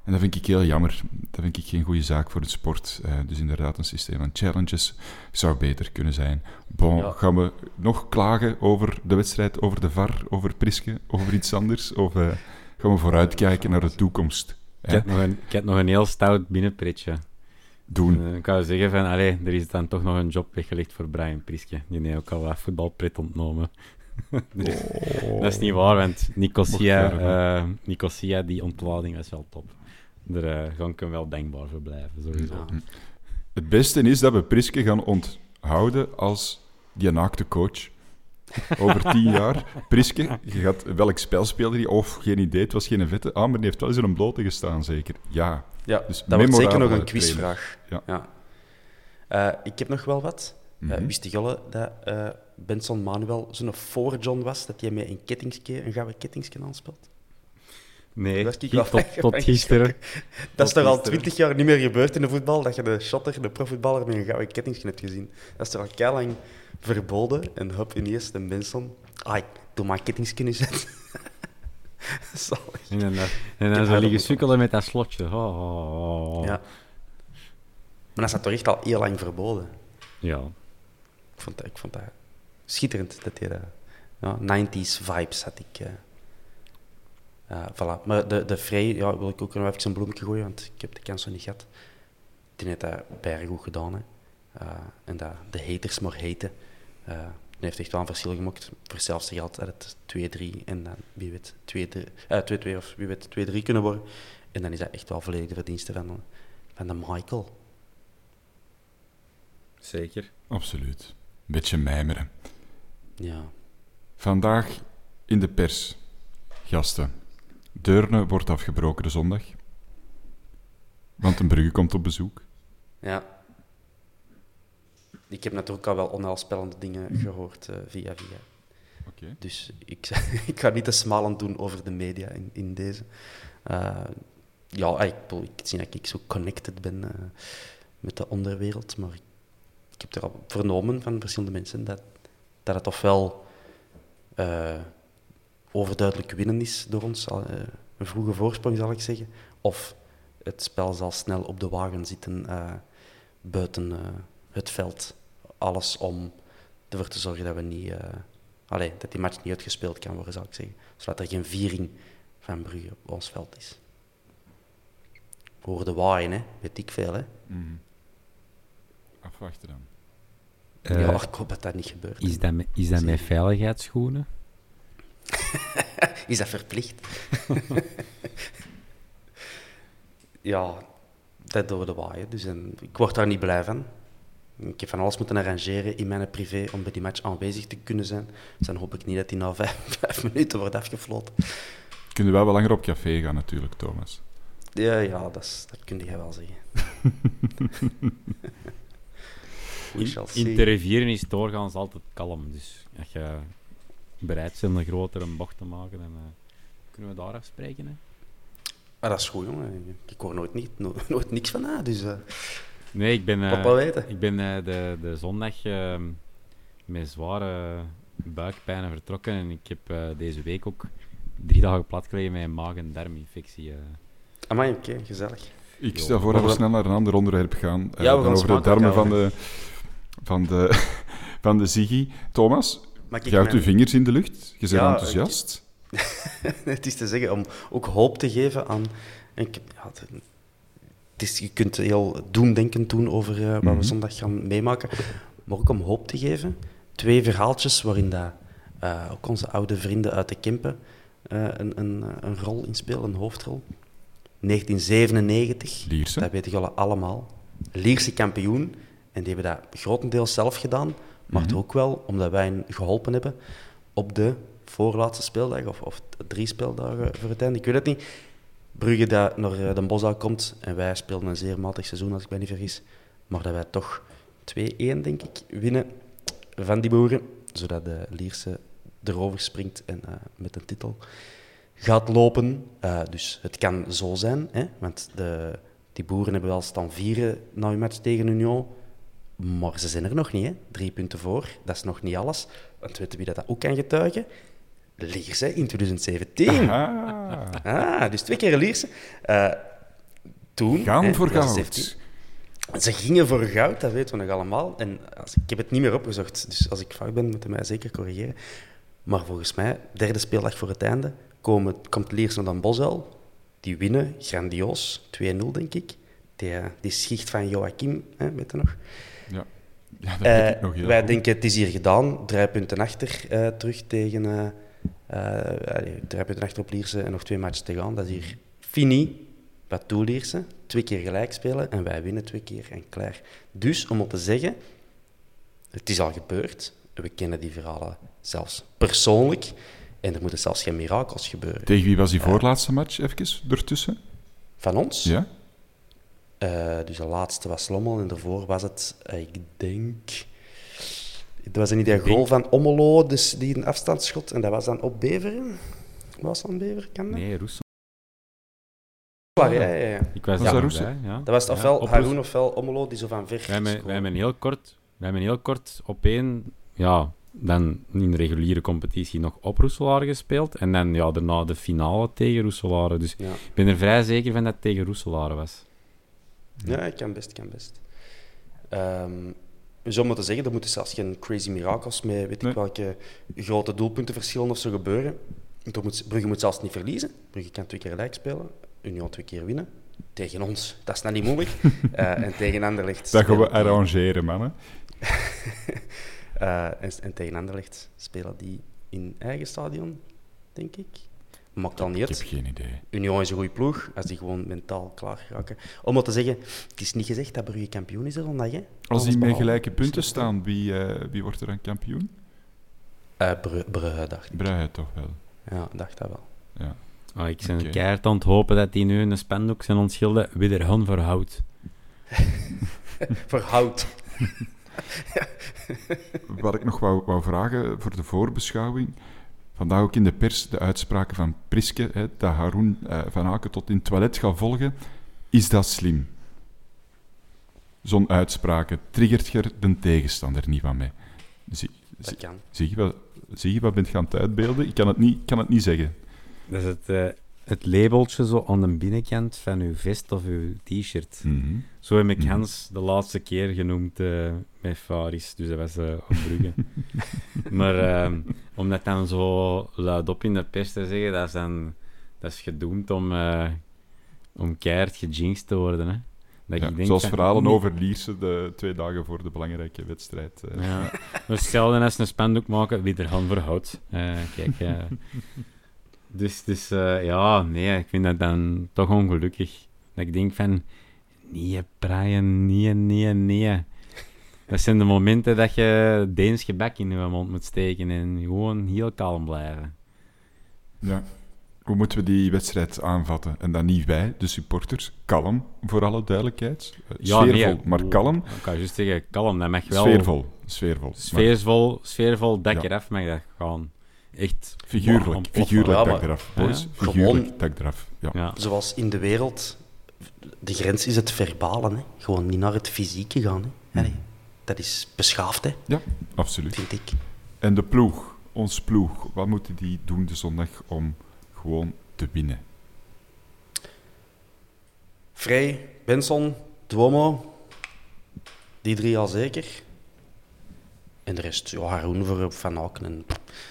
A: En dat vind ik heel jammer. Dat vind ik geen goede zaak voor het sport. Eh, dus inderdaad, een systeem van challenges zou beter kunnen zijn. Bon,
B: Ja.
A: gaan we nog klagen over de wedstrijd, over de VAR, over Priske, over iets anders? Of eh, gaan we vooruitkijken naar de toekomst?
C: Ik heb, nog een, ik heb nog een heel stout binnenpretje.
A: Doen.
C: Eh, ik kan zeggen van, allee, er is dan toch nog een job weggelegd voor Brian Priske. Die heeft ook al wat voetbalpret ontnomen. Dus, Dat is niet waar, want Nicosia, eh, Nicosia die ontlading was wel top. Daar eh, ga ik hem wel dankbaar voor blijven, sowieso.
B: Ja.
A: Het beste is dat we Priske gaan onthouden als die naakte coach. Over tien jaar. Priske, je gaat, welk spel speelde hij? Of geen idee, het was geen vette. Ah, maar die heeft wel eens in een blote gestaan, zeker. Ja.
B: Ja,
A: Dus
B: dat wordt zeker nog een quizvraag.
A: trainer.
B: Eh, ik heb nog wel wat. Eh,
A: Mhm.
B: wist Jolle dat eh, Benson Manuel zo'n voor John was, dat hij met een kettingsje, een gouden kettingsje aanspeelt?
C: Nee,
B: ik
C: tot, gisteren.
B: Dat is toch al twintig jaar niet meer gebeurd in de voetbal, dat je de shotter, de profvoetballer, met een gouden kettingsje hebt gezien. Dat is toch al kei lang verboden. En hop, ineens de Benson. Ah, ik doe maar kettingsje nu zetten. Zalig.
C: En dan, en dan zo liggen sukkelen met dat slotje. Oh, oh, oh.
B: Ja. Maar dat is dat toch echt al heel lang verboden.
C: Ja.
B: Ik vond dat, ik vond dat schitterend dat hij dat. Ja, 90s vibes had ik. eh. Ja, voilà. Maar de, de Frey, ja, wil ik ook nog even een bloemetje gooien, want ik heb de kans nog niet gehad. Die heeft dat bijna goed gedaan. Hè. Eh, en dat de haters maar haten. Eh die heeft echt wel een verschil gemaakt. Voor hetzelfde geld had het 2-3 en dan wie weet 2-3 eh, 2-2 of wie weet 2-3 kunnen worden. En dan is dat echt wel volledig de verdienste van, van de Michael.
C: Zeker.
A: Absoluut. Een beetje mijmeren.
B: Ja.
A: Vandaag in de pers. Gasten. Deurne wordt afgebroken de zondag. Want een Brugge komt op bezoek.
B: Ja. Ik heb natuurlijk al wel onheilspellende dingen gehoord eh, via via.
A: Oké.
B: Dus ik, ik ga niet te smalend doen over de media in, in deze. Eh, ja, ik, ik zie dat ik zo connected ben eh, met de onderwereld, maar ik, ik heb er al vernomen van verschillende mensen dat, dat het ofwel overduidelijk winnen is door ons, al, eh, een vroege voorsprong zal ik zeggen, of het spel zal snel op de wagen zitten eh, buiten eh, het veld. Alles om ervoor te zorgen dat we niet... eh, Allee, dat die match niet uitgespeeld kan worden, zou ik zeggen. Zodat er geen viering van Brugge op ons veld is. Hoorde waaien, hè? Weet ik veel, hè?
A: Mhm. Afwachten dan.
B: Ja, ik hoop dat dat niet gebeurt.
C: Is dat, met, is dat met veiligheidsschoenen?
B: Is dat verplicht? ja, dat door de waaien. Dus en, ik word daar niet blij van. Ik heb van alles moeten arrangeren in mijn privé om bij die match aanwezig te kunnen zijn. Dus dan hoop ik niet dat die na vijf, vijf minuten wordt afgefloten.
A: Kunnen wel wel langer op café gaan natuurlijk, Thomas.
B: Ja, ja dat, is, dat kun je wel zeggen. We
C: In
B: see.
C: te rivieren is doorgaans altijd kalm. Dus als je bereid bent om een grotere bocht te maken, dan eh, kunnen we daar afspreken. Hè?
B: Maar dat is goed, jongen. Ik hoor nooit, niet, no- nooit niks van na, dus... eh
C: Nee, ik ben, eh,
B: Papa weten.
C: ik ben eh, de, de zondag eh, met zware buikpijnen vertrokken. En ik heb eh, deze week ook drie dagen plat gelegen met een maag- en darminfectie. eh.
B: Amai, oké, gezellig.
A: Ik stel voor dat we snel naar een ander onderwerp gaan. eh,
B: Ja, we
A: dan
B: gaan
A: over de darmen van de, van de, van de Ziggy. Thomas,
B: Ik
A: jij houdt
B: mijn-
A: uw vingers in de lucht. Je bent
B: Ja,
A: enthousiast.
B: het is te zeggen om ook hoop te geven aan. Ik, ja, het, is, je kunt heel doemdenkend doen over eh, wat
A: Mhm.
B: we zondag gaan meemaken, maar ook om hoop te geven. Twee verhaaltjes waarin dat, eh, ook onze oude vrienden uit de Kempen eh, een, een, een rol in spelen, een hoofdrol. 1997,
A: Lierse.
B: dat weten jullie allemaal. Lierse kampioen. En die hebben dat grotendeels zelf gedaan, maar toch ook wel omdat wij hen geholpen hebben op de voorlaatste speeldag, of, of drie speeldagen voor het einde, ik weet het niet. Brugge dat naar eh, Den Bosch komt en wij speelden een zeer matig seizoen, als ik me niet vergis. Maar dat wij toch 2-1, denk ik, winnen van die boeren, zodat de Lierse erover springt en eh, met een titel gaat lopen. Eh, dus het kan zo zijn, hè? want de, die boeren hebben wel staan vieren na hun match tegen Union. Maar ze zijn er nog niet, hè? drie punten voor. Dat is nog niet alles. Want weet je wie dat ook kan getuigen? Lierse in 2017.
A: Ah,
B: Ah, dus twee keer Lierse. Eh toen,
A: gaan
B: hè,
A: voor
B: 2017,
A: goud.
B: ze gingen voor goud, dat weten we nog allemaal. En als, ik heb het niet meer opgezocht, dus als ik fout ben, moeten mij zeker corrigeren. Maar volgens mij, derde speeldag voor het einde, komen, komt Lierse Dan Bosel. Die winnen, grandioos, 2-0 denk ik. Die, eh, die schicht van Joachim, hè, weet je nog?
A: Ja, ja dat weet
B: Eh,
A: ik nog heel
B: wij
A: goed.
B: denken, het is hier gedaan. Drie punten achter eh, terug tegen... eh drie punten achter op Lierse en nog twee matches te gaan. Dat is hier fini. Wat toe Lierse. Twee keer gelijk spelen en wij winnen twee keer en klaar. Dus, om op te zeggen, het is al gebeurd. We kennen die verhalen zelfs persoonlijk. En er moeten zelfs geen mirakels gebeuren.
A: Tegen wie was die voorlaatste match, even ertussen?
B: Van ons?
A: Ja?
B: Eh, dus de laatste was Lommel en daarvoor was het, eh, ik denk... Het was niet een goal van Ommelo, dus die een afstandsschot. En dat was dan op Beveren. Was dat Beveren? Kan dat?
C: Nee, Roes.
B: Waar, ja, ja, ja.
C: Ik was
A: Was dat
C: ja.
B: Dat was het
C: Ja,
B: ofwel
C: op
B: Haroun ofwel Ommelo, die zo van ver
C: Wij hebben, wij hebben heel kort, wij hebben heel kort op één, ja, dan in de reguliere competitie nog op Roeselare gespeeld. En dan ja, daarna de finale tegen Roeselare. Dus
B: Ja.
C: ik ben er vrij zeker van dat het tegen Roeselare was.
B: Ja, ik kan best, kan best. Ehm zo moeten zeggen, er moeten zelfs geen crazy mirakels met weet
A: Nee.
B: ik welke grote doelpuntenverschillen of zo gebeuren. Moet, Brugge moet zelfs niet verliezen. Brugge kan twee keer gelijk spelen, Union twee keer winnen. Tegen ons, dat is nou niet moeilijk. Eh, en tegen Anderlecht...
A: Dat gaan we arrangeren, mannen.
B: Eh, en, en tegen Anderlecht spelen die in eigen stadion, denk ik. Maakt al niet
A: Ik heb geen idee.
B: Union is een goede ploeg, als die gewoon mentaal klaar geraken. Om maar te zeggen, het is niet gezegd dat Brugge kampioen is, hè, zondag, hè?
A: Als die met gelijke punten staan, wie, eh, wie wordt er dan kampioen?
B: Eh, Bru- Brugge, dacht ik.
A: Brugge toch wel.
B: Ja, dacht dat wel.
A: Ja.
C: Ah, ik ben
A: Oké.
C: keihard aan het hopen dat die nu een spandoek zijn ontschilden. Wie er Han voor houdt.
B: Voor hout.
A: Wat ik nog wou, wou vragen voor de voorbeschouwing. Vandaag ook in de pers de uitspraken van Priske, hè, dat Haroun eh, van Aken tot in het toilet gaat volgen. Is dat slim? Zo'n uitspraken triggert je er de tegenstander niet van mee. Zie,
B: Dat
A: zie,
B: kan.
A: zie je wat, zie je wat bent gaan uitbeelden? Ik kan het niet, ik kan het niet zeggen.
C: Dat is het, eh, het labeltje zo aan de binnenkant van uw vest of uw t-shirt.
A: Mhm.
C: Zo heb ik
A: Mhm.
C: Hans de laatste keer genoemd eh, met Faris. Dus dat was eh op Brugge. maar ehm, om dat dan zo luidop in de pers te zeggen, dat is dan dat is gedoemd om, eh om keihard gejinxed te worden. Hè. Dat
A: Ja,
C: ik denk
A: zoals verhalen
C: niet-
A: over Lierse de twee dagen voor de belangrijke wedstrijd. eh.
C: Ja, dus hetzelfde als een spandoek maken, wie er hand voor houdt. Eh, kijk, dus, dus ja, nee, ik vind dat dan toch ongelukkig. Dat ik denk van, nee, Brian, nee, nee, nee. Dat zijn de momenten dat je Deens gebak in je mond moet steken en gewoon heel kalm blijven.
A: Ja. Hoe moeten we die wedstrijd aanvatten? En dan niet wij, de supporters. Kalm, voor alle duidelijkheid. Eh,
C: Ja,
A: sfeervol,
C: nee,
A: maar kalm.
C: Ik kan juist zeggen, kalm, dat mag wel...
A: Sfeervol, sfeervol. Maar
C: Sfeervol, sfeervol, dak
A: Ja.
C: eraf mag dat gaan. Echt...
A: figuurlijk,
C: ontploffen.
A: figuurlijk
B: Ja,
A: dak eraf, boys.
C: Ja.
A: Figuurlijk
B: Gewoon-
A: dak eraf. Ja.
C: Ja.
B: Zoals in de wereld, de grens is het verbalen. Hè? Gewoon niet naar het fysieke gaan. Hè? Allee, dat is beschaafd, hè?
A: ja, absoluut.
B: vind ik.
A: En de ploeg, ons ploeg, wat moeten die doen de zondag om gewoon te winnen?
B: Vrij, Benson, Duomo, die drie al zeker. En de rest, ja, Haroun voor Van Aken en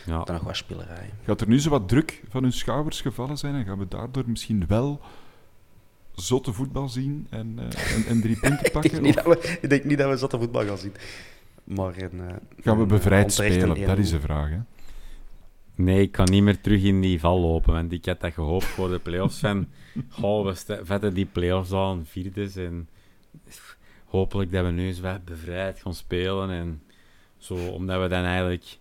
C: Ja.
B: dan nog wat spelerij.
A: Gaat er nu zo wat druk van hun schouders gevallen zijn en gaan we daardoor misschien wel zotte voetbal zien en, eh, en, en drie punten
B: Ik
A: pakken?
B: denk, niet
A: Of
B: dat we, ik denk niet dat we zotte voetbal gaan zien. Maar een, eh,
A: gaan we bevrijd spelen? Dat is
B: 1-0.
A: de vraag. Hè?
C: Nee, ik kan niet meer terug in die val lopen, want ik had dat gehoopt voor de play-offs van... Goh, we vetten die play-offs aan, vierdes en... hopelijk dat we nu eens wat bevrijd gaan spelen. En zo, omdat we dan eigenlijk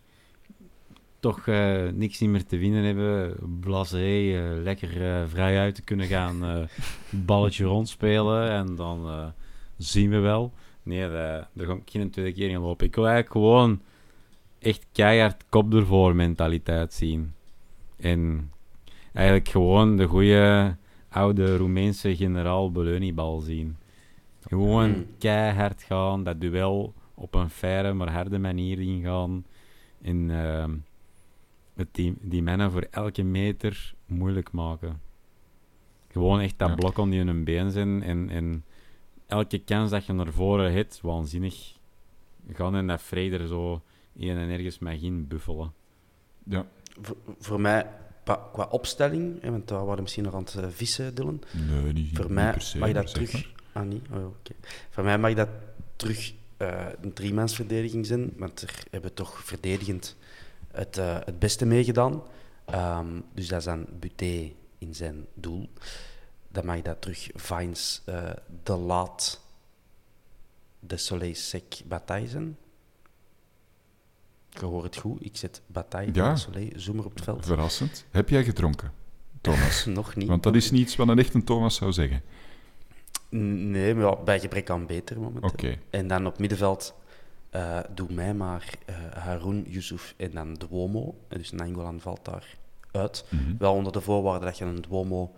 C: toch uh, niks meer te winnen hebben. Blasé, uh, lekker uh, vrij uit te kunnen gaan, balletje rondspelen. En dan zien we wel. Nee, daar ga ik geen tweede keer in lopen. Ik wil eigenlijk gewoon echt keihard kop ervoor mentaliteit zien. En eigenlijk gewoon de goede oude Roemeense generaal Beleunibal zien. Gewoon mm. keihard gaan, dat duel op een faire maar harde manier ingaan. En uh, het die, die mannen voor elke meter moeilijk maken. Gewoon echt dat blok om die in hun been zijn. En, en elke kans dat je naar voren hebt, waanzinnig gaan en dat vreder zo in en ergens mag in buffelen.
B: Ja. Voor, voor mij, qua opstelling, want daar waren misschien nog aan het uh, vissen, Dylan.
A: Nee, niet,
B: voor mij
A: per se,
B: mag je dat terug. Ah, niet? Oh, okay. Voor mij mag dat terug uh, een driemansverdediging zijn, want er hebben toch verdedigend het, uh, het beste meegedaan. Um, dus dat is dan Buté in zijn doel. Dan mag dat terug Vines, uh, De Laat, De Soleil Sec, Bataille zijn. Je hoort het goed, ik zet Bataille, ja. De Soleil, zoemer op het veld.
A: Verrassend. Heb jij gedronken, Thomas?
B: Nog niet.
A: Want dat is niets wat een echte Thomas zou zeggen.
B: Nee, maar bij gebrek aan beter momenteel.
A: Okay.
B: En dan op middenveld uh, doe mij maar uh, Haroun, Yusuf en dan Duomo. Dus Nangolan valt daar uit. Mm -hmm. Wel onder de voorwaarde dat je een Duomo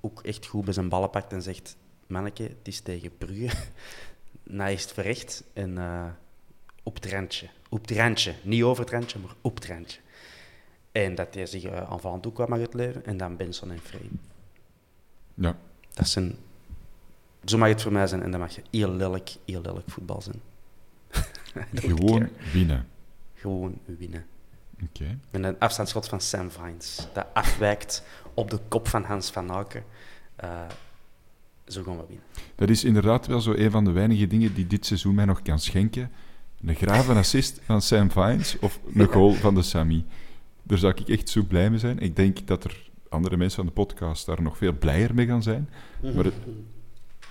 B: ook echt goed bij zijn ballen pakt en zegt... Manneke, het is tegen Brugge. nou is het verrecht. En uh, op het randje. Op het randje. Niet over het randje, maar op het randje. En dat hij zich uh, aanvallend ook wat mag uitleven. En dan Benson en Frey.
A: Ja.
B: Dat zijn zo mag het voor mij zijn en dan mag je heel lelijk, heel lelijk voetbal zijn.
A: Gewoon winnen.
B: Gewoon winnen.
A: Oké. Okay.
B: Een afstandsschot van Sam Vines, dat afwijkt op de kop van Hans van Aken. Uh, zo gaan we winnen.
A: Dat is inderdaad wel zo een van de weinige dingen die dit seizoen mij nog kan schenken. Een grave assist van Sam Vines of een goal van de Sami. Daar zou ik echt zo blij mee zijn. Ik denk dat er andere mensen van de podcast daar nog veel blijer mee gaan zijn. Maar het,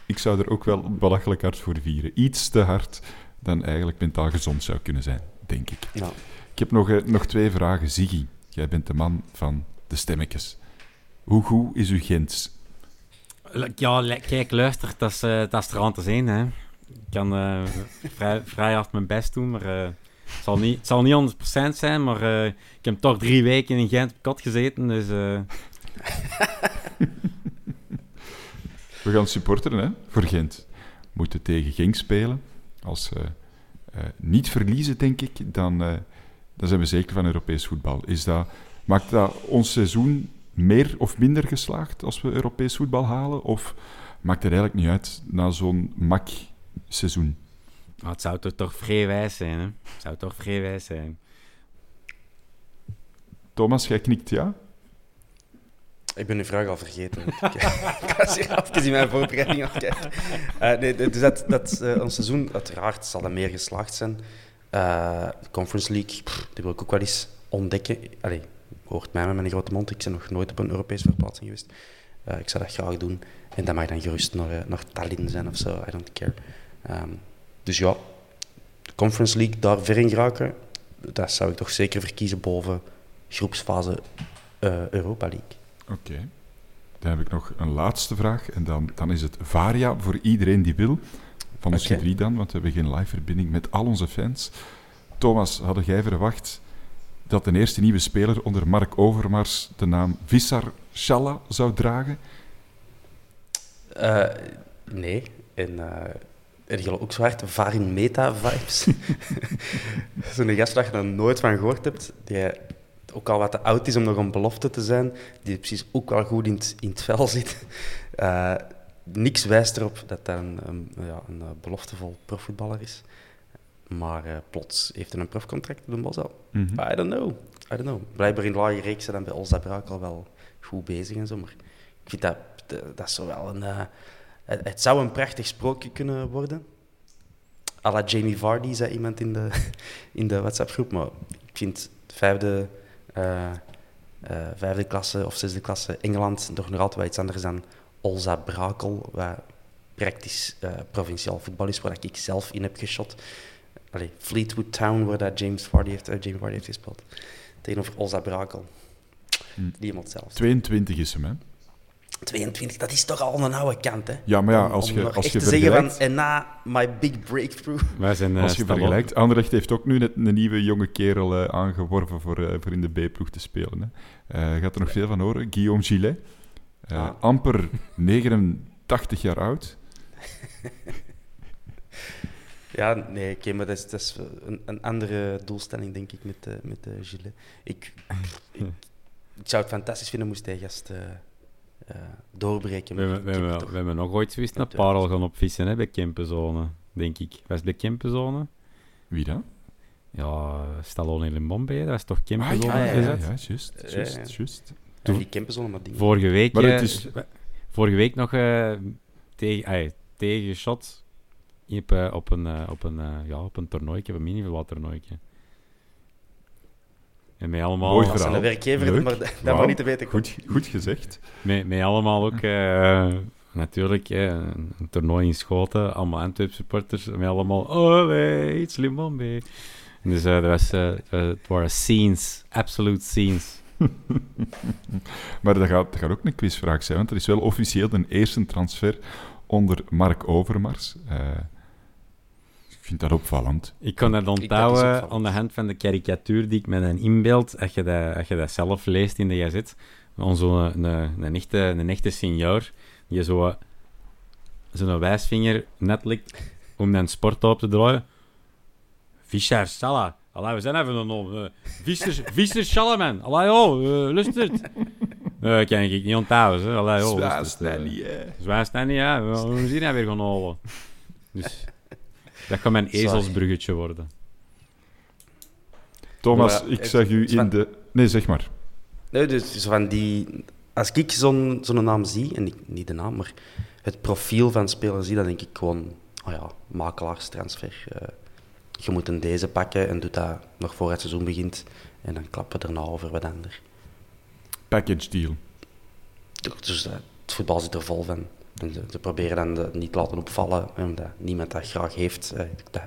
A: ik zou er ook wel belachelijk hard voor vieren. Iets te hard dan eigenlijk mentaal gezond zou kunnen zijn, denk ik.
B: Ja.
A: Ik heb nog, eh, nog twee vragen. Ziggy, jij bent de man van de stemmetjes. Hoe goed is uw Gents?
C: Ja, kijk, luister, dat is, uh, dat is er aan te zien. Hè. Ik kan uh, vrij, vrij hard mijn best doen, maar uh, het, zal niet, het zal niet 100% zijn. Maar ik heb toch drie weken in Gent op kot gezeten, dus...
A: We gaan supporteren hè, voor Gent. Moeten tegen Genk spelen. Als ze uh, niet verliezen, denk ik, dan, uh, dan zijn we zeker van Europees voetbal. Is dat, maakt dat ons seizoen meer of minder geslaagd als we Europees voetbal halen? Of maakt het eigenlijk niet uit na zo'n mak seizoen?
C: Het zou toch, toch vrij wijs zijn, hè? Het zou toch vrij wijs zijn.
A: Thomas, jij knikt ja?
B: Ik ben uw vraag al vergeten. ik was hier mijn voorbereiding kijken. Uh, nee, dus dat, dat uh, ons seizoen, uiteraard zal dat meer geslaagd zijn. Uh, Conference League, die wil ik ook wel eens ontdekken. Allee, hoort mij met mijn grote mond. Ik ben nog nooit op een Europese verplaatsing geweest. ik zou dat graag doen. En dat mag dan gerust naar, naar Tallinn zijn of zo. I don't care. Um, dus ja, de Conference League, daar ver in geraken, dat zou ik toch zeker verkiezen boven groepsfase Europa League.
A: Oké. Okay. Dan heb ik nog een laatste vraag. En dan, dan is het Varia voor iedereen die wil. Van ons okay. drie dan, want we hebben geen live verbinding met al onze fans. Thomas, hadden jij verwacht dat de eerste nieuwe speler onder Mark Overmars de naam Vissar Shalla zou dragen?
B: Uh, nee. En uh, heb je ook zo hard Varin Meta-vibes? Zo'n gast dat je er nooit van gehoord hebt, die ook al wat te oud is om nog een belofte te zijn, die precies ook wel goed in het, in het vel zit. Uh, niks wijst erop dat hij een, een, ja, een eh, beloftevol profvoetballer is. Maar uh, plots heeft hij een profcontract op de. Mm -hmm. I don't know. I don't know. Blijkbaar in lage reeksen dan bij Olza Braak al wel goed bezig en zo. Maar ik vind dat, dat, is wel een... Uh, het, het, zou een prachtig sprookje kunnen worden. A la Jamie Vardy, zei iemand in de, in de WhatsApp-groep. Maar ik vind het vijfde vijfde klasse of zesde klasse Engeland toch nog altijd wel iets anders dan Olza Brakel, wat praktisch eh, provinciaal voetbal is, waar ik zelf in heb geschot. Allee, Fleetwood Town, waar dat James Vardy heeft, eh, James Vardy heeft gespeeld. Tegenover Oza Brakel.
A: Hm.
B: Die helemaal hetzelfde.
A: 22 is hem, hè?
B: 22, dat is toch al een oude kant, hè?
A: Ja, maar ja, als
B: om
A: je, als je
B: te zeggen van,
A: vergelijkt...
B: en na my big breakthrough.
C: Wij zijn, eh,
A: Als je vergelijkt, Anderlecht heeft ook nu net een nieuwe jonge kerel eh, aangeworven voor, eh, voor in de B-ploeg te spelen. Hè. Eh, gaat er nog veel van horen. Guillaume Gillet,
B: Ah.
A: amper 89 jaar oud.
B: Ja, nee, oké, maar dat is, dat is een, een andere doelstelling, denk ik, met, met de Gilles. Ik, ik, ik zou het fantastisch vinden moest hij gast doorbreken.
C: We, hebben- we, hebben, we hebben nog ooit zoiets naar
B: Ja,
C: parel gaan opvissen hè, bij Kempenzone, denk ik. Was het bij Kempenzone?
A: Wie dan?
C: Ja, Stallone in Limbombe, dat was toch Kempenzone
B: Ah, ja, ja,
A: ja,
C: gezet?
A: ja, juist,
B: Ja,
A: juist,
B: ja.
A: juist.
B: Ja, die Kempen zullen maar dingen.
C: Vorige week,
A: Maar het
C: eh,
A: is-
C: vorige week nog eh, tegen, ay, tegengeschot op, eh, op, een, eh, op, een, eh, ja, op een toernooi, een mini-toernooitje. En mij allemaal,
A: Mooi
B: Als
A: verhaal.
B: werkgever,
A: Leuk.
B: maar dat, mag niet te weten.
A: Goed, goed gezegd.
C: Met, met allemaal ook, eh, natuurlijk, eh, een, toernooi in Schoten, allemaal Antwerp supporters, met allemaal, oh nee, it's Limbombe. En dus eh, dat was, eh, het waren scenes, absolute scenes.
A: Maar dat gaat, dat gaat ook een quizvraag zijn, want er is wel officieel een eerste transfer onder Mark Overmars. Eh, vind dat opvallend.
C: Ik kan dat onthouden aan de hand van de karikatuur die ik met een inbeeld, als je dat, als je dat zelf leest in de gazet, van zo'n een, een, echte, een echte senior, die zo zo'n wijsvinger net likt om een sport op te draaien. Fischer, Salah. Allee, we zijn even een om. Uh, Fischer, Fischer, Salah, man. Allee, oh, uh, lustert. Uh, kan ik niet onthouden, hè. Allee, oh,
A: Zwaar
C: eh.
A: niet, hè.
C: Zwaar staan niet, ja. We zien hij weer gaan halen. Dus dat gaat mijn
B: Sorry.
C: ezelsbruggetje worden.
A: Thomas, ik zag u in de... Nee, zeg maar.
B: Nee, dus van die... Als ik zo'n zo'n naam zie, en ik, niet de naam, maar het profiel van speler zie, dan denk ik gewoon, oh ja, makelaarstransfer. eh je moet een deze pakken en doet dat nog voor het seizoen begint. En dan klappen we erna over wat ander.
A: Package deal.
B: Dus eh, het voetbal zit er vol van. En ze, ze proberen dan de, niet te laten opvallen, omdat niemand dat graag heeft. Eh, dat,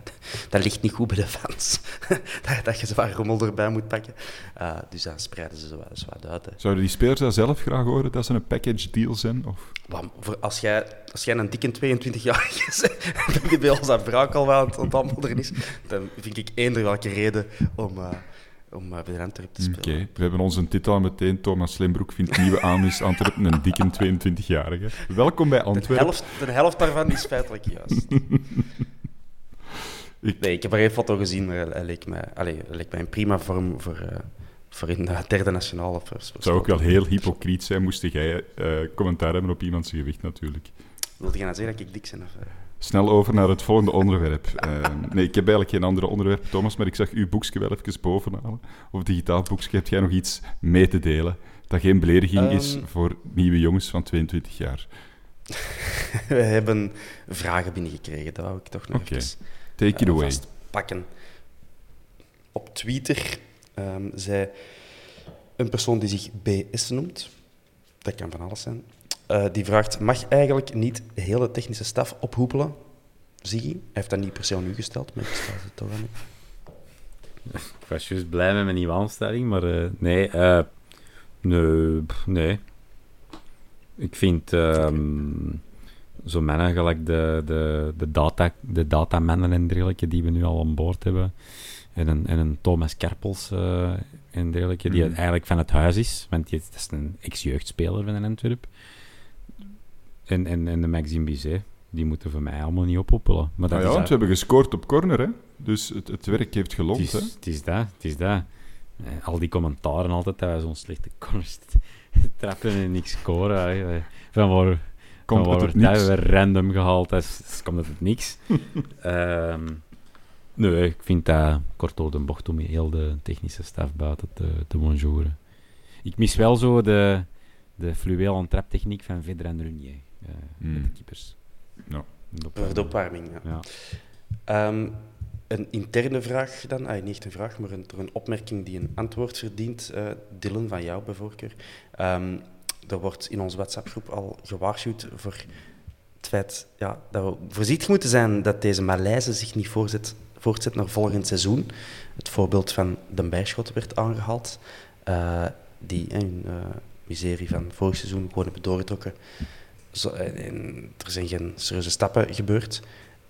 B: dat ligt niet goed bij de fans. dat, dat je zwaar rommel erbij moet pakken. Eh, dus dan spreiden ze zo, wat- uit. hè.
A: Zouden die spelers dat zelf graag horen, dat ze een package deal zijn? Of...
B: Voor- als, jij, als jij een dikke 22-jarige bent, die bij ons aan wraak al wel aan het onthandelen is, dan vind ik eender welke reden om, eh, om eh, bij de Antwerp te
A: Oké,
B: spelen.
A: we hebben onze titel al meteen. Thomas Slimbroek vindt nieuwe aanwinst Antwerpen een dikke 22-jarige. Welkom bij
B: De
A: Antwerpen.
B: helft, de helft daarvan is feitelijk juist.
A: Ik-
B: Nee, ik heb er geen foto gezien, maar hij, leek, mij, hij leek mij een prima vorm voor, eh, voor in de derde nationale.
A: Het zou ook wel heel hypocriet zijn, moest jij eh, commentaar hebben op iemands gewicht natuurlijk.
B: Wilde je nou zeggen dat ik dik ben? Of?
A: Snel over naar het volgende onderwerp. Eh, nee, ik heb eigenlijk geen andere onderwerp, Thomas, maar ik zag uw boekje wel even bovenhalen. Of digitaal boekje. Heb jij nog iets mee te delen dat geen belediging is
B: Ehm.
A: voor nieuwe jongens van 22 jaar?
B: We hebben vragen binnengekregen, dat wou ik toch nog
A: Oké.
B: even
A: Take it
B: eh,
A: away.
B: vastpakken. Op Twitter ehm, zei een persoon die zich BS noemt, dat kan van alles zijn, eh, die vraagt, mag eigenlijk niet de hele technische staf ophoepelen? Ziggy, hij heeft dat niet per se aan u gesteld, maar ik stel het toch aan u.
C: Ik was juist blij met mijn nieuwe aanstelling, maar eh, nee, eh, nee, nee. Ik vind ehm zo mannen gelijk de, de, de, data, de datamannen en dergelijke die we nu al aan boord hebben, en een, en een Thomas Kerpels en dergelijke, die
A: Mhm.
C: eigenlijk van het huis is, want die, dat is een ex-jeugdspeler van een Antwerp. En, en, en de Maxime Bizet, die moeten voor mij allemaal niet ophoepelen. Maar dat
A: Nou ja, want we hebben gescoord op corner, hè? dus het, het werk heeft geloond.
C: het
A: Hè?
C: is, het is dat, het is dat. Eh, al die commentaren altijd dat wij zo'n slechte corners trappen en niks scoren. hè. Eh, Van waar,
A: Komt
C: van waar wordt
A: uit
C: weer random gehaald? Dat is, dat komt uit het niks. Ehm, nee, ik vind dat kort door de bocht om heel de technische staf buiten te, te bonjouren. Ik mis wel zo de, de fluweel- en traptechniek van Vedra en Runier. Eh, Met
A: Hmm.
C: de keepers.
A: Ja.
C: Dat-
B: Voor de opwarming, ja.
C: Ja.
B: Ehm, een interne vraag dan, ah, niet echt een vraag, maar een, een opmerking die een antwoord verdient. eh Dylan, van jou bij voorkeur. Ehm, er wordt in onze WhatsApp-groep al gewaarschuwd voor het feit ja, dat we voorzichtig moeten zijn dat deze malaise zich niet voorzet, voortzet naar volgend seizoen. Het voorbeeld van de Bijschot werd aangehaald, uh, die een uh, miserie van vorig seizoen gewoon hebben doorgetrokken. Zo, er zijn geen serieuze stappen gebeurd.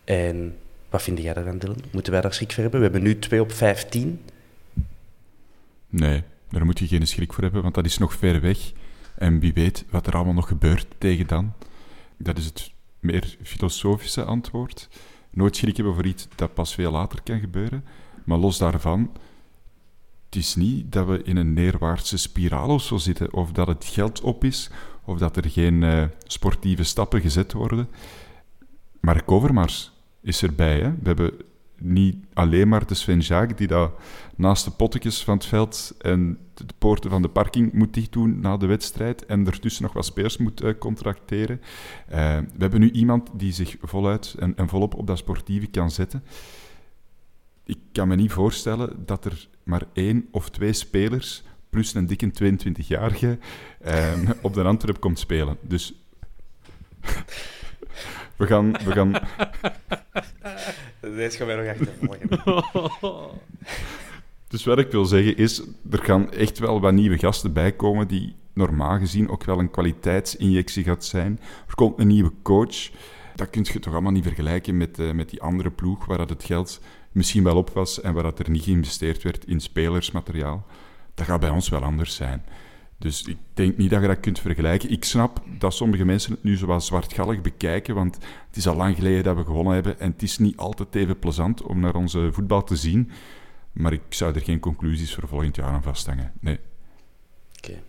B: En wat vind jij daarvan, Dylan? Moeten wij daar schrik voor hebben? We hebben nu 2 op 15.
A: Nee, daar moet je geen schrik voor hebben, want dat is nog ver weg. En wie weet wat er allemaal nog gebeurt tegen dan. Dat is het meer filosofische antwoord. Nooit schrik hebben voor iets dat pas veel later kan gebeuren. Maar los daarvan, het is niet dat we in een neerwaartse spiraal of zo zitten, of dat het geld op is, of dat er geen uh, sportieve stappen gezet worden. Mark Overmars is erbij. Hè? We hebben niet alleen maar de Sven Jaak die dat naast de pottekjes van het veld en de poorten van de parking moet dicht doen na de wedstrijd en ertussen nog wat spelers moet uh, contracteren. Uh, we hebben nu iemand die zich voluit en, en volop op dat sportieve kan zetten. Ik kan me niet voorstellen dat er maar één of twee spelers plus een dikke 22-jarige uh, op de Antwerp komt spelen. Dus we gaan... We gaan...
B: Deze gaan wij nog achtervolgen.
A: Dus wat ik wil zeggen is, er gaan echt wel wat nieuwe gasten bijkomen die normaal gezien ook wel een kwaliteitsinjectie gaat zijn. Er komt een nieuwe coach. Dat kun je toch allemaal niet vergelijken met, uh, met die andere ploeg, waar dat het geld misschien wel op was en waar dat er niet geïnvesteerd werd in spelersmateriaal. Dat gaat bij ons wel anders zijn. Dus ik denk niet dat je dat kunt vergelijken. Ik snap dat sommige mensen het nu zo wat zwartgallig bekijken, want het is al lang geleden dat we gewonnen hebben en het is niet altijd even plezant om naar onze voetbal te zien. Maar ik zou er geen conclusies voor volgend jaar aan vasthangen. Nee.
B: Oké. Okay.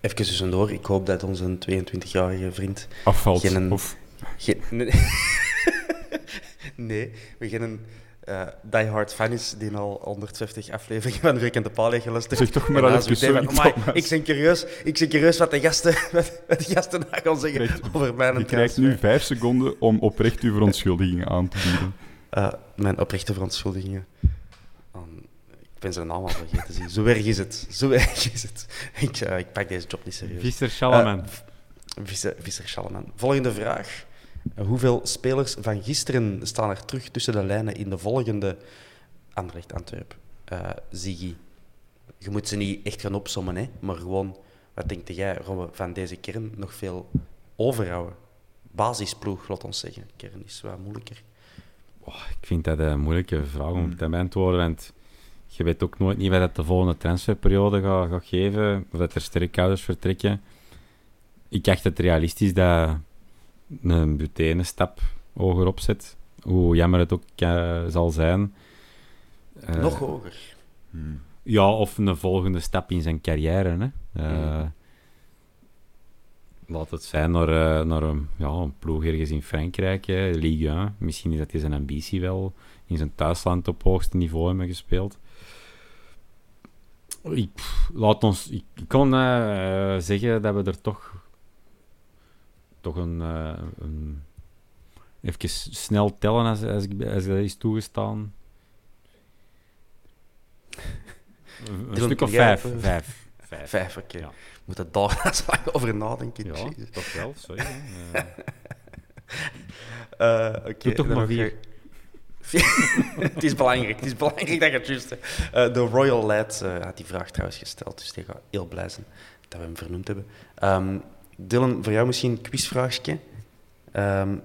B: Even tussendoor. Ik hoop dat onze 22-jarige vriend...
A: Afvalt, geen, of...
B: Geen, nee, we gaan een uh, die hard fan is, die al 150 afleveringen van Rick en de Paal heeft geluisterd.
A: Zeg toch maar dat
B: ik ik ben curieus, ik ben curieus wat de gasten, wat, de gasten daar gaan zeggen krijgt, over mijn
A: Je krijgt nu vijf seconden om oprecht uw verontschuldigingen aan te bieden.
B: Uh, mijn oprechte verontschuldigingen. Um, ik ben zijn naam al vergeten. Zo erg is het. Zo erg is het. Ik, uh, ik pak deze job niet serieus.
C: Visser Schalaman.
B: Visser, Visser Schalaman. Volgende vraag. Hoeveel spelers van gisteren staan er terug tussen de lijnen in de volgende Anderlecht Antwerp? Uh, Ziggy, je moet ze niet echt gaan opsommen, hè, maar gewoon, wat denk jij van deze kern nog veel overhouden? Basisploeg, laat ons zeggen. Kern is wat moeilijker.
C: Oh, ik vind dat een moeilijke vraag om te beantwoorden, want je weet ook nooit niet wat dat de volgende transferperiode gaat, gaat geven, of dat er sterkhouders vertrekken. Ik acht het realistisch dat een butene stap hoger opzet. Hoe jammer het ook uh, zal zijn.
B: Uh, Nog hoger?
C: Hmm. Ja, of een volgende stap in zijn carrière. Hè. Uh, hmm. Laat het zijn naar, naar een, ja, een ploeg ergens in Frankrijk, hè, Ligue 1. Misschien is dat zijn ambitie wel. In zijn thuisland op hoogste niveau hebben gespeeld. Ik, laat ons, ik, ik kan zeggen dat we er toch toch een, uh, een even snel tellen als, als, als dat is toegestaan. een stuk of vijf. Vijf.
B: Vijf, vijf oké. Okay. Ja. Moet dat daar over nadenken?
C: Ja, Jezus. toch wel, sorry. uh,
B: uh, okay. Doe
C: toch maar vier.
B: het is belangrijk, het is belangrijk dat je het juist... Uh, de Royal Lad uh, had die vraag trouwens gesteld, dus die gaat heel blij zijn dat we hem vernoemd hebben. Um, Dylan, voor jou misschien een quizvraagje. Um,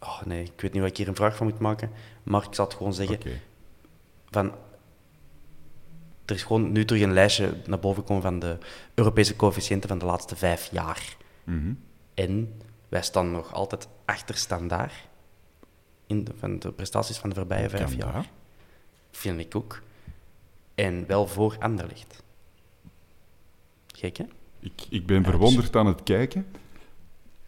B: oh nee, ik weet niet wat ik hier een vraag van moet maken. Maar ik zal het gewoon zeggen. Okay. Van, er is gewoon nu terug een lijstje naar boven gekomen van de Europese coëfficiënten van de laatste vijf jaar.
A: Mm -hmm.
B: En wij staan nog altijd achter standaard in de, van de prestaties van de voorbije vijf jaar.
A: Daar.
B: Vind ik ook. En wel voor Anderlicht. Gek, hè?
A: Ik, ik ben verwonderd aan het kijken.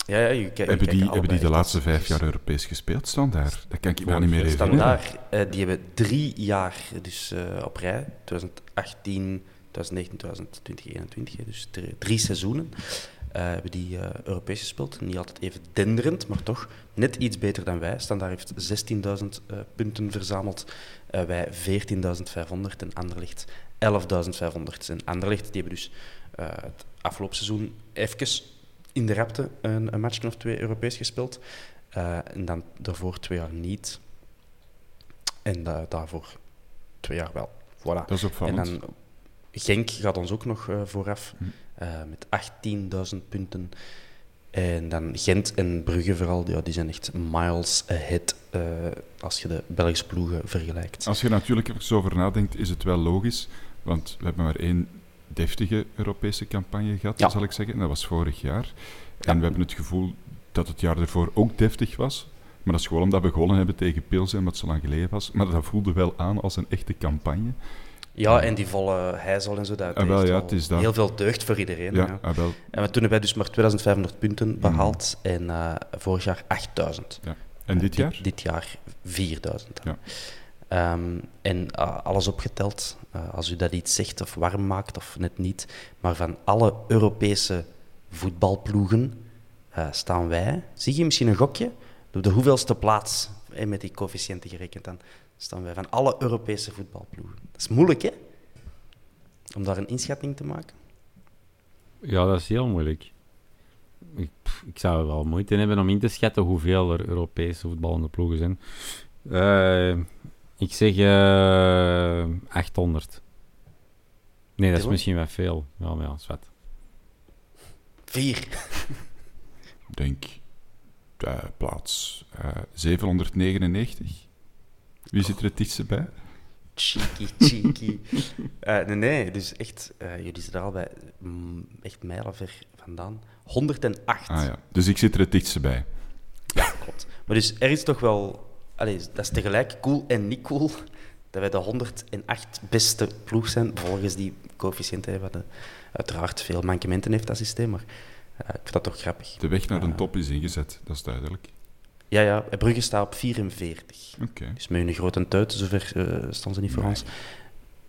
B: Ja, ja, je,
A: hebben die, hebben die de laatste vijf jaar Europees gespeeld? Staan daar? Dat kan ik me niet meer herinneren.
B: Standaard, uh, die hebben drie jaar dus, uh, op rij. 2018, 2019, 2020, 2021. Dus drie, drie seizoenen uh, hebben die Europees gespeeld. Niet altijd even denderend, maar toch net iets beter dan wij. Standaard heeft 16.000 punten verzameld. wij 14.500 en Anderlicht 11.500. En Anderlicht die hebben dus het afgelopen seizoen even in de Rapte een, een match of twee Europees gespeeld. Eh, en dan daarvoor twee jaar niet. En da- daarvoor twee jaar wel. Voilà.
A: Dat is
B: En dan Genk gaat ons ook nog eh, vooraf eh, met 18.000 punten. En dan Gent en Brugge vooral, ja, die zijn echt miles ahead eh, als je de Belgische ploegen vergelijkt.
A: Als je natuurlijk even over nadenkt, is het wel logisch. Want we hebben maar één deftige Europese campagne gehad,
B: Ja.
A: zal ik zeggen. En dat was vorig jaar.
B: Ja.
A: En we hebben het gevoel dat het jaar ervoor ook deftig was. Maar dat is gewoon omdat we gewonnen hebben tegen Pilsen, het zo lang geleden was. Maar dat voelde wel aan als een echte campagne.
B: Ja, en die volle hijzel en zo, dat
A: Ah, wel, ja, het is dat.
B: heel veel deugd voor iedereen.
A: Ja,
B: ja.
A: ah, wel.
B: En toen hebben wij dus maar 2500 punten behaald
A: Mhm.
B: en eh, vorig jaar 8000.
A: En dit jaar?
B: Dit, jaar 4000.
A: Ja.
B: Ehm, en eh, alles opgeteld, eh, als u dat iets zegt of warm maakt of net niet, maar van alle Europese voetbalploegen eh, staan wij, zie je misschien een gokje, op de hoeveelste plaats, eh, met die coëfficiënten gerekend dan, staan wij van alle Europese voetbalploegen. Dat is moeilijk, hè? Om daar een inschatting te maken.
C: Ja, dat is heel moeilijk. Ik, ik zou wel moeite in hebben om in te schatten hoeveel er Europese voetballende ploegen zijn. Eh, ik zeg eh 800. Nee, dat is misschien wel veel. Ja, maar ja, zwart.
B: Vier.
A: Ik denk eh, plaats eh, 799. Wie zit er het dichtste bij?
B: Cheeky, cheeky. Eh, nee, nee, dus echt, eh, jullie zitten er al bij mm, echt mijlenver vandaan. 108.
A: Ah ja, dus ik zit er het dichtste bij.
B: Ja, klopt. Maar dus er is toch wel... Allee, dat is tegelijk cool en niet cool dat wij de 108 beste ploeg zijn. Volgens die coëfficiënten hebben we uiteraard veel mankementen heeft dat systeem, maar eh, ik vind dat toch grappig.
A: De weg naar de top is ingezet, dat is duidelijk.
B: Ja, ja, Brugge staat op 44.
A: Oké.
B: Dus met een grote tuit, zover eh staan ze niet voor
A: Nee.
B: ons.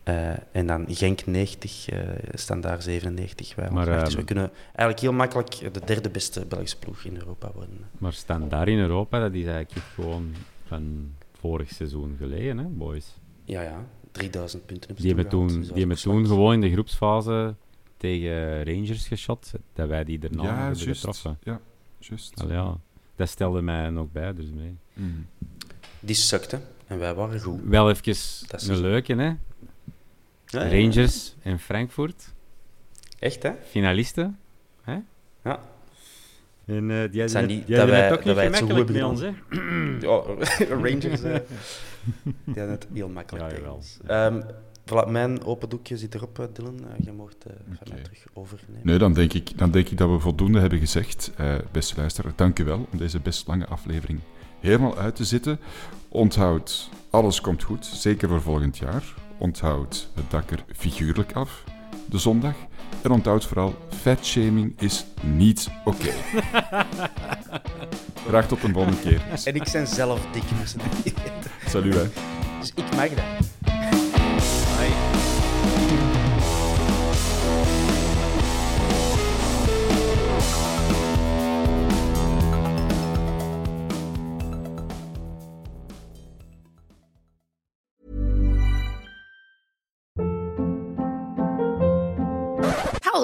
B: Eh, en dan Genk 90, eh staan daar 97. Wij
C: Maar,
B: 108. dus
C: ehm,
B: we kunnen eigenlijk heel makkelijk de derde beste Belgische ploeg in Europa worden.
C: Maar staan daar in Europa, dat is eigenlijk gewoon van vorig seizoen geleden, hè, boys.
B: Ja, ja, 3000 punten hebben
C: Die
B: ze
C: hebben toen, die
B: dus
C: hebben
B: is
C: toen gewoon in de groepsfase tegen Rangers geschot, dat wij die daarna
A: Ja,
C: hebben getroffen.
A: Ja, juist.
C: Ja, dat stelde mij nog bij, dus mee.
B: Zwak. Die sukte en wij waren goed.
C: Wel even
B: Dat
C: een leuke, hè.
B: Ja, ja, ja.
C: Rangers en Frankfurt,
B: Echt, hè?
C: finalisten. Hè?
B: Ja.
C: En uh, die
B: zijn niet
C: die
B: dat wij-
C: het ook
B: dat
C: niet
B: wij het zo
C: gemakkelijk
B: hebben
C: ons, hè.
B: Ja, Rangers, eh, die hadden het heel makkelijk
C: Ja,
B: tegen. Ehm, voilà, mijn open doekje zit erop, eh, Dylan. Eh, je mocht eh, van mij terug overnemen.
A: Nee, dan denk, ik, dan denk ik dat we voldoende hebben gezegd. Eh, beste luisteraar, dank u wel om deze best lange aflevering helemaal uit te zitten. Onthoud, alles komt goed, zeker voor volgend jaar. Onthoud het dak er figuurlijk af, de zondag. En onthoud vooral, fatshaming is niet oké. Graag tot een volgende keer.
B: En ik ben zelf dik,
A: Salut, hè.
B: Dus ik mag dat.